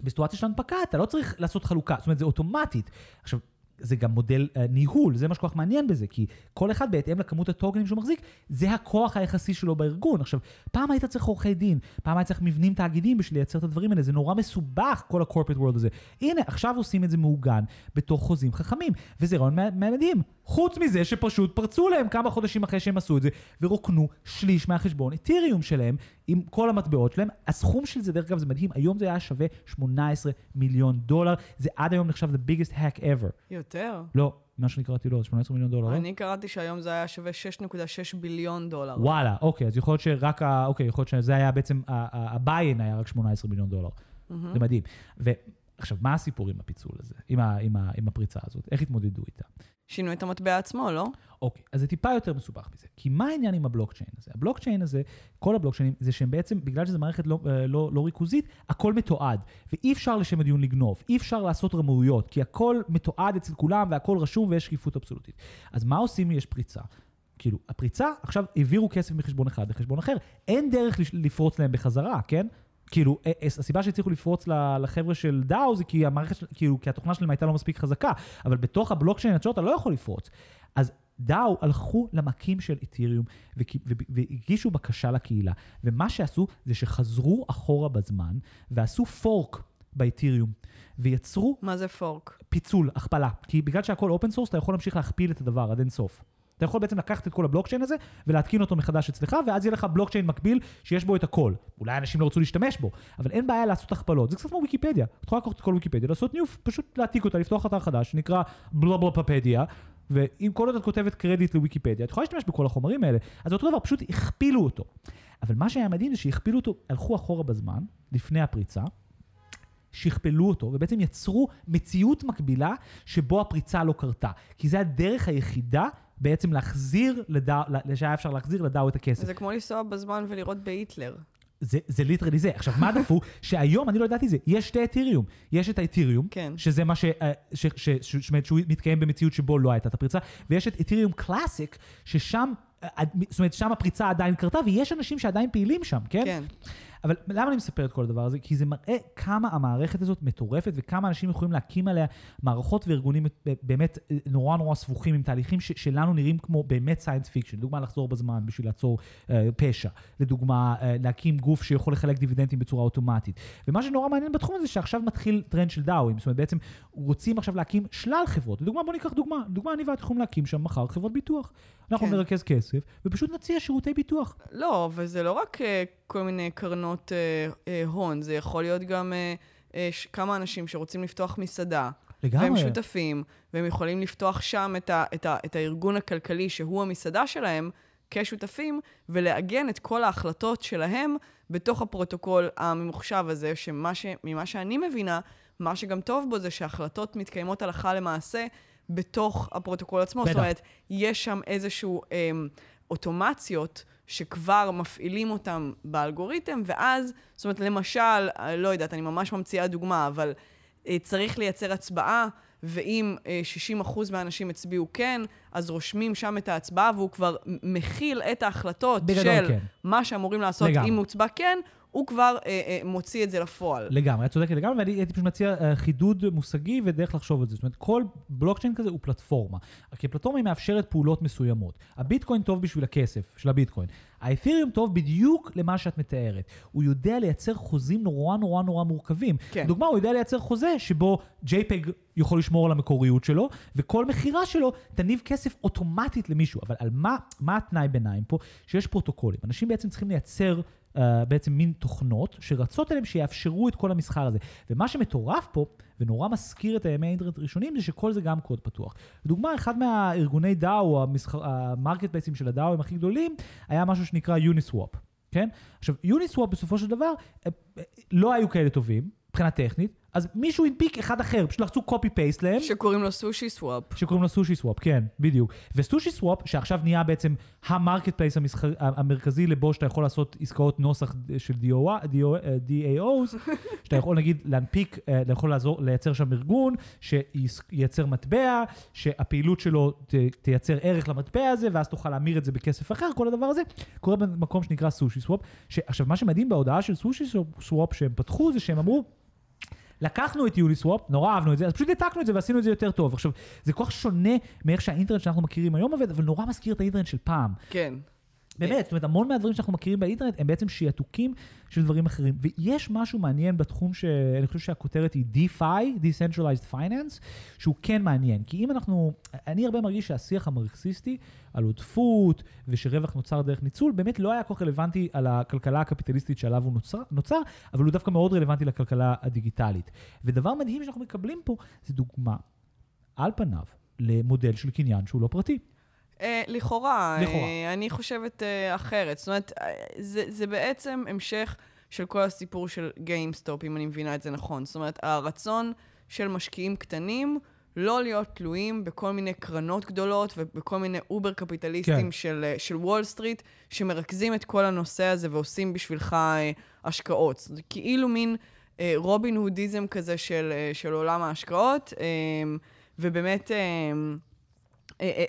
בסיטואציה של הנפקה, אתה לא צריך לעשות חלוקה, זאת אומרת, זה אוטומטית. עכשיו, זה גם מודל uh, ניהול, זה מה שכל כך מעניין בזה, כי כל אחד בהתאם לכמות הטוקנים שהוא מחזיק, זה הכוח היחסי שלו בארגון. עכשיו, פעם היית צריך עורכי דין, פעם היית צריך מבנים תאגידים בשביל לייצר את הדברים האלה, זה נורא מסובך, כל ה-corporate world הזה. הנה, עכשיו עושים את זה מעוגן בתוך חוזים חכמים, וזה רעיון מדהים. חוץ מזה שפשוט פרצו להם כמה חודשים אחרי שהם עשו את זה, ורוקנו שליש מהחשבון אתיריום שלהם, עם כל המטבעות שלהם. הסכום של זה, דרך אגב, זה מדהים, היום זה היה שווה 18 מיליון דולר, זה עד היום נחשב the biggest hack ever. יותר. לא, מה שאני קראתי לא, זה 18 מיליון דולר, לא? אני קראתי שהיום זה היה שווה 6.6 ביליון דולר. וואלה, אוקיי, אז יכול להיות שרק ה... אוקיי, יכול להיות שזה היה בעצם, ה-buy-in היה רק 18 מיליון דולר. זה מדהים. ועכשיו, מה הסיפור עם הפיצול הזה, עם, ה, עם, ה, עם הפריצה הזאת? איך התמודדו איתה? שינו את המטבע עצמו, לא? אוקיי, אז זה טיפה יותר מסובך מזה. כי מה העניין עם הבלוקצ'יין הזה? הבלוקצ'יין הזה, כל הבלוקצ'יינים, זה שהם בעצם, בגלל שזו מערכת לא, לא, לא ריכוזית, הכל מתועד. ואי אפשר לשם הדיון לגנוב, אי אפשר לעשות רמאויות, כי הכל מתועד אצל כולם והכל רשום ויש שקיפות אבסולוטית. אז מה עושים אם יש פריצה? כאילו, הפריצה, עכשיו העבירו כסף מחשבון אחד לחשבון אחר, אין דרך לפרוץ להם בחזרה, כן? כאילו, הסיבה שהצליחו לפרוץ לחבר'ה של דאו זה כי המערכת, כאילו, כי התוכנה שלהם הייתה לא מספיק חזקה, אבל בתוך הבלוקצ'יין עצמו אתה לא יכול לפרוץ. אז דאו הלכו למקימים של אתיריום והגישו בקשה לקהילה, ומה שעשו זה שחזרו אחורה בזמן ועשו fork באתיריום, ויצרו... מה זה fork? פיצול, הכפלה. כי בגלל שהכל open source, אתה יכול להמשיך להכפיל את הדבר עד אין סוף. אתה יכול בעצם לקחת את כל הבלוקצ'יין הזה ולהתקין אותו מחדש אצלך, ואז יהיה לך בלוקצ'יין מקביל שיש בו את הכל. אולי אנשים לא רצו להשתמש בו, אבל אין בעיה לעשות הכפלות. זה קצת כמו ויקיפדיה. אתה יכול לקחת את כל ויקיפדיה, לעשות ניוף, פשוט להעתיק אותה, לפתוח אתר חדש, שנקרא בלובלפפדיה, ואם כל עוד את כותבת קרדיט לוויקיפדיה, את יכולה להשתמש בכל החומרים האלה. אז אותו דבר, פשוט הכפילו אותו. אבל מה שהיה מדהים זה שהכפילו אותו, הלכו אחורה בזמן, לפני הפריצה, שכפלו אותו, ובעצם יצרו מציאות מקבילה שבו הפריצה לא קרתה. כי זה הדרך היחידה בעצם להחזיר, לדאו, שהיה אפשר להחזיר לדאו את הכסף. זה כמו לנסוע בזמן ולראות בהיטלר. זה, זה ליטרלי זה. עכשיו, מה דפו? (laughs) שהיום, אני לא ידעתי זה, יש שתי אתיריום. יש את האתיריום, כן. שזה מה ש... אה, ש, ש, ש, ש, שהוא מתקיים במציאות שבו לא הייתה את הפריצה, ויש את אתיריום קלאסיק, ששם, אה, זאת אומרת, שם הפריצה עדיין קרתה, ויש אנשים שעדיין פעילים שם, כן? כן. אבל למה אני מספר את כל הדבר הזה? כי זה מראה כמה המערכת הזאת מטורפת וכמה אנשים יכולים להקים עליה מערכות וארגונים באמת אה, נורא נורא סבוכים עם תהליכים ש- שלנו נראים כמו באמת science fiction. לדוגמה, לחזור בזמן בשביל לעצור אה, פשע. לדוגמה, אה, להקים גוף שיכול לחלק דיבידנדים בצורה אוטומטית. ומה שנורא מעניין בתחום הזה, שעכשיו מתחיל טרנד של דאווים. זאת אומרת, בעצם רוצים עכשיו להקים שלל חברות. לדוגמה, בוא ניקח דוגמה. לדוגמה, אני ואת יכולים להקים שם מחר חברות ביטוח. אנחנו כן. נרכז כסף, ופשוט נציע שירותי ביטוח. לא, וזה לא רק uh, כל מיני קרנות uh, uh, הון, זה יכול להיות גם ש- כמה אנשים שרוצים לפתוח מסעדה. לגמרי. והם שותפים, והם יכולים לפתוח שם את, ה, את, ה, את הארגון הכלכלי שהוא המסעדה שלהם, כשותפים, ולעגן את כל ההחלטות שלהם בתוך הפרוטוקול הממוחשב הזה, שממה שאני מבינה, מה שגם טוב בו זה שהחלטות מתקיימות הלכה למעשה בתוך הפרוטוקול עצמו. בטח. זאת אומרת, יש שם איזשהו אה, אוטומציות שכבר מפעילים אותם באלגוריתם, ואז, זאת אומרת, למשל, אה, לא יודעת, אני ממש ממציאה דוגמה, אבל אה, צריך לייצר הצבעה, ואם אה, 60% מהאנשים הצביעו כן, אז רושמים שם את ההצבעה, והוא כבר מכיל את ההחלטות של כן. מה שאמורים לעשות לגמרי. אם הוצבע כן, הוא כבר אה, אה, מוציא את זה לפועל. לגמרי, את צודקת לגמרי, ואני הייתי פשוט מציע אה, חידוד מושגי ודרך לחשוב על זה. זאת אומרת, כל בלוקצ'יין כזה הוא פלטפורמה. כי הפלטפורמה היא מאפשרת פעולות מסוימות. הביטקוין טוב בשביל הכסף של הביטקוין. האת'יריום טוב בדיוק למה שאת מתארת. הוא יודע לייצר חוזים נורא נורא נורא מורכבים. כן. לדוגמה, הוא יודע לייצר חוזה שבו JPEG יכול לשמור על המקוריות שלו, וכל מכירה שלו תניב כסף אוטומטית למישהו. אבל על מה, מה התנאי ביניים פה? שיש פרוטוקולים. אנשים בעצם צריכים לייצר uh, בעצם מין תוכנות שרצות עליהם שיאפשרו את כל המסחר הזה. ומה שמטורף פה, ונורא מזכיר את הימי האינטרנט הראשונים, זה שכל זה גם קוד פתוח. לדוגמה, אחד מהארגוני דאו, ה marketплייסים של הדאו הם הכי גדולים, היה משהו שנקרא יוניסוואפ, כן? עכשיו, יוניסוואפ בסופו של דבר, לא היו כאלה טובים, מבחינה טכנית, אז מישהו הנפיק אחד אחר, פשוט לחצו copy paste להם. שקוראים לו סושי סוואפ. שקוראים לו סושי סוואפ, כן, בדיוק. וסושי סוואפ, שעכשיו נהיה בעצם ה market place המסחר, המרכזי לבו שאתה יכול לעשות עסקאות נוסח של DAOs, (laughs) שאתה יכול נגיד להנפיק, אתה יכול לעזור, לייצר שם ארגון שייצר מטבע, שהפעילות שלו ת, תייצר ערך למטבע הזה, ואז תוכל להמיר את זה בכסף אחר, כל הדבר הזה, קורה במקום שנקרא סושי סוואפ. עכשיו, מה שמדהים בהודעה של סושי סוואפ שהם פתחו, זה שהם אמרו, לקחנו את יוניסוואפ, נורא אהבנו את זה, אז פשוט העתקנו את זה ועשינו את זה יותר טוב. עכשיו, זה כל כך שונה מאיך שהאינטרנט שאנחנו מכירים היום עובד, אבל נורא מזכיר את האינטרנט של פעם. כן. באמת, זאת אומרת, המון מהדברים שאנחנו מכירים באינטרנט הם בעצם שעתוקים של דברים אחרים. ויש משהו מעניין בתחום שאני חושב שהכותרת היא DeFi, Decentralized Finance, שהוא כן מעניין. כי אם אנחנו, אני הרבה מרגיש שהשיח המרקסיסטי על עודפות ושרווח נוצר דרך ניצול, באמת לא היה כל כך רלוונטי על הכלכלה הקפיטליסטית שעליו הוא נוצר, נוצר, אבל הוא דווקא מאוד רלוונטי לכלכלה הדיגיטלית. ודבר מדהים שאנחנו מקבלים פה, זה דוגמה, על פניו, למודל של קניין שהוא לא פרטי. אה, לכאורה, לכאורה. אה, אני חושבת אה, אחרת. זאת אומרת, אה, זה, זה בעצם המשך של כל הסיפור של גיימסטופ, אם אני מבינה את זה נכון. זאת אומרת, הרצון של משקיעים קטנים לא להיות תלויים בכל מיני קרנות גדולות ובכל מיני over קפיטליסטים כן. של, של וול סטריט, שמרכזים את כל הנושא הזה ועושים בשבילך אה, השקעות. זה כאילו מין אה, רובין הודיזם כזה של, אה, של עולם ההשקעות, אה, ובאמת... אה,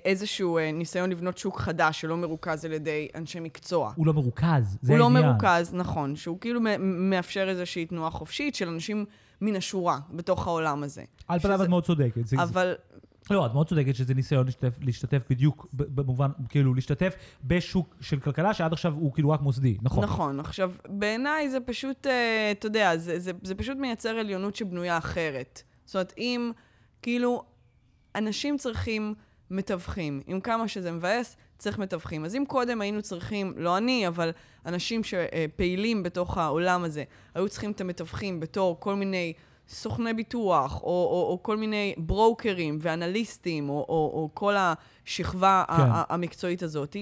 איזשהו אה, ניסיון לבנות שוק חדש שלא מרוכז על ידי אנשי מקצוע. הוא לא מרוכז, זה הוא לא העניין. מרוכז, נכון, שהוא כאילו מאפשר איזושהי תנועה חופשית של אנשים מן השורה בתוך העולם הזה. על פניו את מאוד צודקת. אבל לא, את מאוד צודקת שזה ניסיון להשתתף, להשתתף בדיוק, במובן, כאילו, להשתתף בשוק של כלכלה שעד עכשיו הוא כאילו רק מוסדי, נכון? נכון. עכשיו, בעיניי זה פשוט, אה, אתה יודע, זה, זה, זה פשוט מייצר עליונות שבנויה אחרת. זאת אומרת, אם, כאילו, אנשים צריכים מתווכים. עם כמה שזה מבאס, צריך מתווכים. אז אם קודם היינו צריכים, לא אני, אבל אנשים שפעילים בתוך העולם הזה, היו צריכים את המתווכים בתור כל מיני סוכני ביטוח, או, או, או כל מיני ברוקרים ואנליסטים, או, או, או כל השכבה כן. המקצועית הזאת,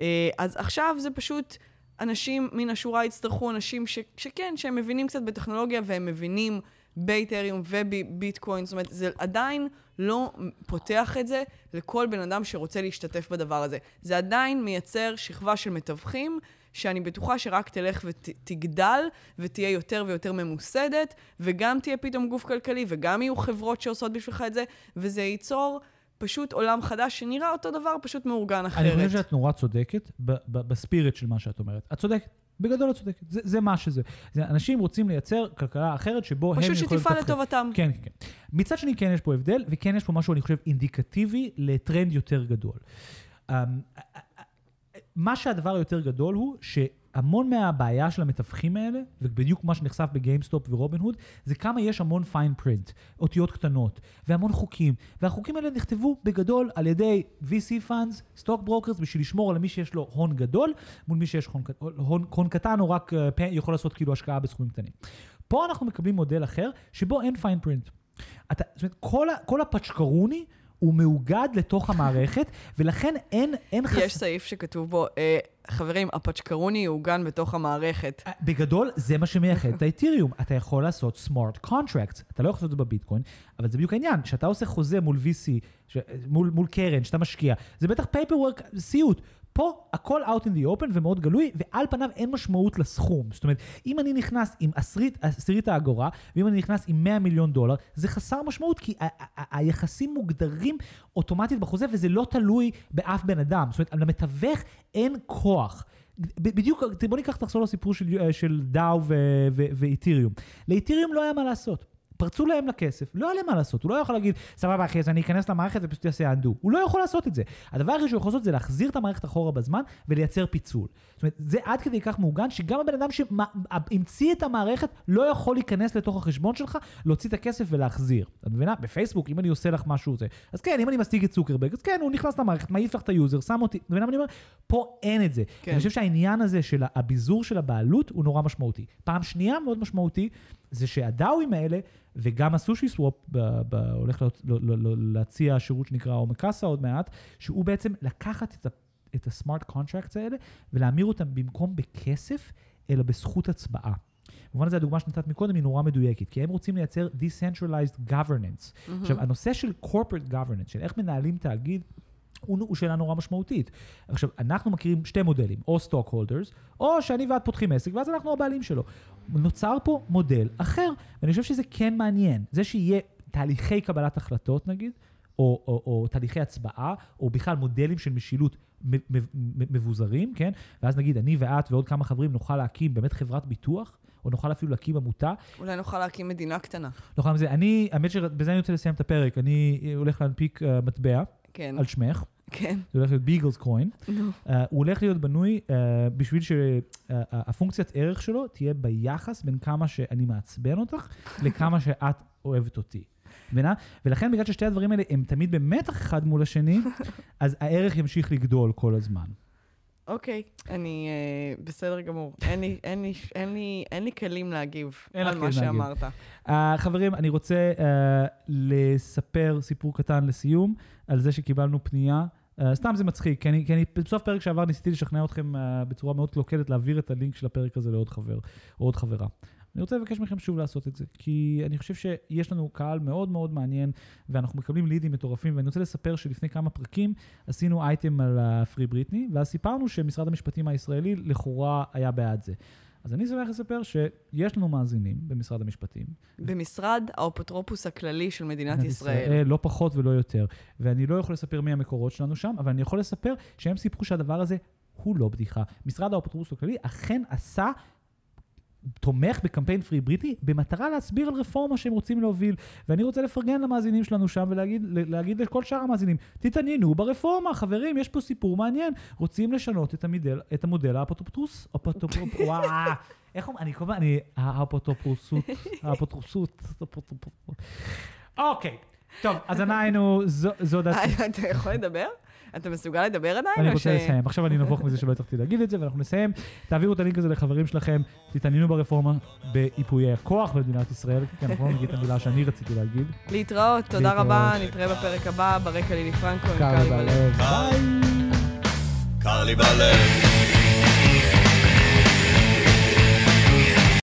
אה, אז עכשיו זה פשוט... אנשים מן השורה יצטרכו אנשים ש, שכן, שהם מבינים קצת בטכנולוגיה והם מבינים באתריום וביטקוין, זאת אומרת, זה עדיין לא פותח את זה לכל בן אדם שרוצה להשתתף בדבר הזה. זה עדיין מייצר שכבה של מתווכים, שאני בטוחה שרק תלך ותגדל ותהיה יותר ויותר ממוסדת, וגם תהיה פתאום גוף כלכלי, וגם יהיו חברות שעושות בשבילך את זה, וזה ייצור פשוט עולם חדש שנראה אותו דבר, פשוט מאורגן אחרת. אני חושב שאת נורא צודקת ב- ב- בספיריט של מה שאת אומרת. את צודקת. בגדול את צודקת. זה, זה מה שזה. זה, אנשים רוצים לייצר כלכלה אחרת שבו הם יכולים... פשוט שתפעל. לטובתם. כן, כן, כן. מצד שני, כן יש פה הבדל, וכן יש פה משהו, אני חושב, אינדיקטיבי לטרנד יותר גדול. אמ, מה שהדבר היותר גדול הוא, שהמון מהבעיה של המתווכים האלה, ובדיוק מה שנחשף ב GameStop ו Robinhood, זה כמה יש המון fine print, אותיות קטנות, והמון חוקים. והחוקים האלה נכתבו בגדול על ידי VC funds, stock brokers, בשביל לשמור על מי שיש לו הון גדול, מול מי שיש הון, הון, הון קטן, או רק אה, יכול לעשות כאילו השקעה בסכומים קטנים. פה אנחנו מקבלים מודל אחר, שבו אין fine print. אתה, זאת אומרת, כל, כל הפצ'קרוני הוא מאוגד לתוך המערכת, ולכן אין, אין חס... יש סעיף שכתוב בו, אה, חברים, הפצ'קרוני יעוגן בתוך המערכת. אה, בגדול, זה מה שמייחד את האתיריום. אתה יכול לעשות smart contracts. אתה לא יכול לעשות את זה בביטקוין, אבל זה בדיוק העניין. כשאתה עושה חוזה מול VC, ש... מול, מול קרן, שאתה משקיע, זה בטח paperwork, סיוט. פה הכל out in the open ומאוד גלוי, ועל פניו אין משמעות לסכום. זאת אומרת, אם אני נכנס עם עשירית, עשירית האגורה, ואם אני נכנס עם 100 מיליון דולר, זה חסר משמעות, כי היחסים מוגדרים אוטומטית בחוזה, וזה לא תלוי באף בן אדם. זאת אומרת, למתווך אין כוח. בדיוק, בוא ניקח, תחזור לסיפור של, אה, של דאו ואיתיריום. לאיתיריום לא היה מה לעשות. פרצו להם לכסף, לא היה להם מה לעשות, הוא לא יכול להגיד, סבבה אחי, אז אני אכנס למערכת ופשוט אעשה undo. הוא לא יכול לעשות את זה. הדבר היחיד שהוא יכול לעשות זה להחזיר את המערכת אחורה בזמן ולייצר פיצול. זאת אומרת, זה עד כדי כך מעוגן, שגם הבן אדם שהמציא את המערכת לא יכול להיכנס לתוך החשבון שלך, להוציא את הכסף ולהחזיר. את מבינה? בפייסבוק, אם אני עושה לך משהו זה. אז כן, אם אני מסתיק את צוקרברג, אז כן, הוא נכנס למערכת, מעיף לך את היוזר, שם אותי. את מבינה מה אני אומר? פה אין את זה. כן. אני חושב שהעניין הזה של הביזור של הבעלות הוא נורא משמעותי. פעם שנייה מאוד משמעותי, זה שהדאווים האלה, וגם ה SushiSwap ב- ב- הולך לה- להציע שירות שנקרא Omakase עוד מעט, שהוא בעצם לקחת את, ה- את ה smart contracts האלה ולהמיר אותם במקום בכסף, אלא בזכות הצבעה. במובן הזה הדוגמה שנתת מקודם היא נורא מדויקת, כי הם רוצים לייצר Decentralized Governance. עכשיו, הנושא של corporate governance, של איך מנהלים תאגיד, הוא, שאלה נורא משמעותית. עכשיו, אנחנו מכירים שתי מודלים, או stock holders, או שאני ואת פותחים עסק, ואז אנחנו הבעלים שלו. נוצר פה מודל אחר, ואני חושב שזה כן מעניין. זה שיהיה תהליכי קבלת החלטות, נגיד, או, או, או תהליכי הצבעה, או בכלל מודלים של משילות מבוזרים, כן? ואז נגיד, אני ואת ועוד כמה חברים נוכל להקים באמת חברת ביטוח, או נוכל אפילו להקים עמותה. אולי נוכל להקים מדינה קטנה. לא חייב זה, אני, האמת שבזה אני רוצה לסיים את הפרק, אני הולך להנפיק uh, מטבע כן, על שמך. כן. זה הולך להיות ביגלס קוין. נו. Uh, הוא הולך להיות בנוי uh, בשביל שהפונקציית ערך שלו תהיה ביחס בין כמה שאני מעצבן אותך לכמה שאת אוהבת אותי. מבינה? ולכן בגלל ששתי הדברים האלה הם תמיד במתח אחד מול השני, (laughs) אז הערך ימשיך לגדול כל הזמן. אוקיי, אני אה, בסדר גמור. אין לי- אין לי- אין לי- אין לי כלים להגיב על מה להגיב. שאמרת. Uh, חברים, אני רוצה uh, לספר סיפור קטן לסיום, על זה שקיבלנו פנייה. Uh, סתם זה מצחיק, כי אני, כי אני בסוף פרק שעבר ניסיתי לשכנע אתכם uh, בצורה מאוד קלוקלת להעביר את הלינק של הפרק הזה לעוד חבר או עוד חברה. אני רוצה לבקש מכם שוב לעשות את זה, כי אני חושב שיש לנו קהל מאוד מאוד מעניין, ואנחנו מקבלים לידים מטורפים, ואני רוצה לספר שלפני כמה פרקים עשינו אייטם על הפרי בריטני, ואז סיפרנו שמשרד המשפטים הישראלי לכאורה היה בעד זה. אז אני שמח לספר שיש לנו מאזינים במשרד המשפטים, במשרד האפוטרופוס הכללי של מדינת ישראל. לא פחות ולא יותר. ואני לא יכול לספר מי המקורות שלנו שם, אבל אני יכול לספר שהם סיפרו שהדבר הזה הוא לא בדיחה. משרד האפוטרופוס הכללי אכן עשה... תומך בקמפיין פרי בריטי במטרה להסביר על רפורמה שהם רוצים להוביל. ואני רוצה לפרגן למאזינים שלנו שם ולהגיד להגיד לכל שאר המאזינים, תתעניינו ברפורמה, חברים, יש פה סיפור מעניין. רוצים לשנות את המודל, את המודל האפוטרופוס, אפוטרופוס, (laughs) וואו, איך אומרים, אני כל הזמן, אני, האפוטרופוסות, האפוטרופסות, אפוטרופוס. אוקיי, טוב, אז אנחנו, זו זו דעתי. אה, אתה יכול לדבר? אתה מסוגל לדבר עדיין? אני רוצה ש- לסיים. עכשיו אני נבוך מזה שלא הצלחתי להגיד את זה, ואנחנו נסיים. תעבירו את הלינק הזה לחברים שלכם, תתעניינו ברפורמה באיפויי הכוח במדינת ישראל, כי אנחנו לא נגיד את המילה שאני רציתי להגיד. להתראות, תודה. רבה, נתראה בפרק הבא, ברקע לילי פרנקו עם קר קאלי בלב. ביי. קר לי בלב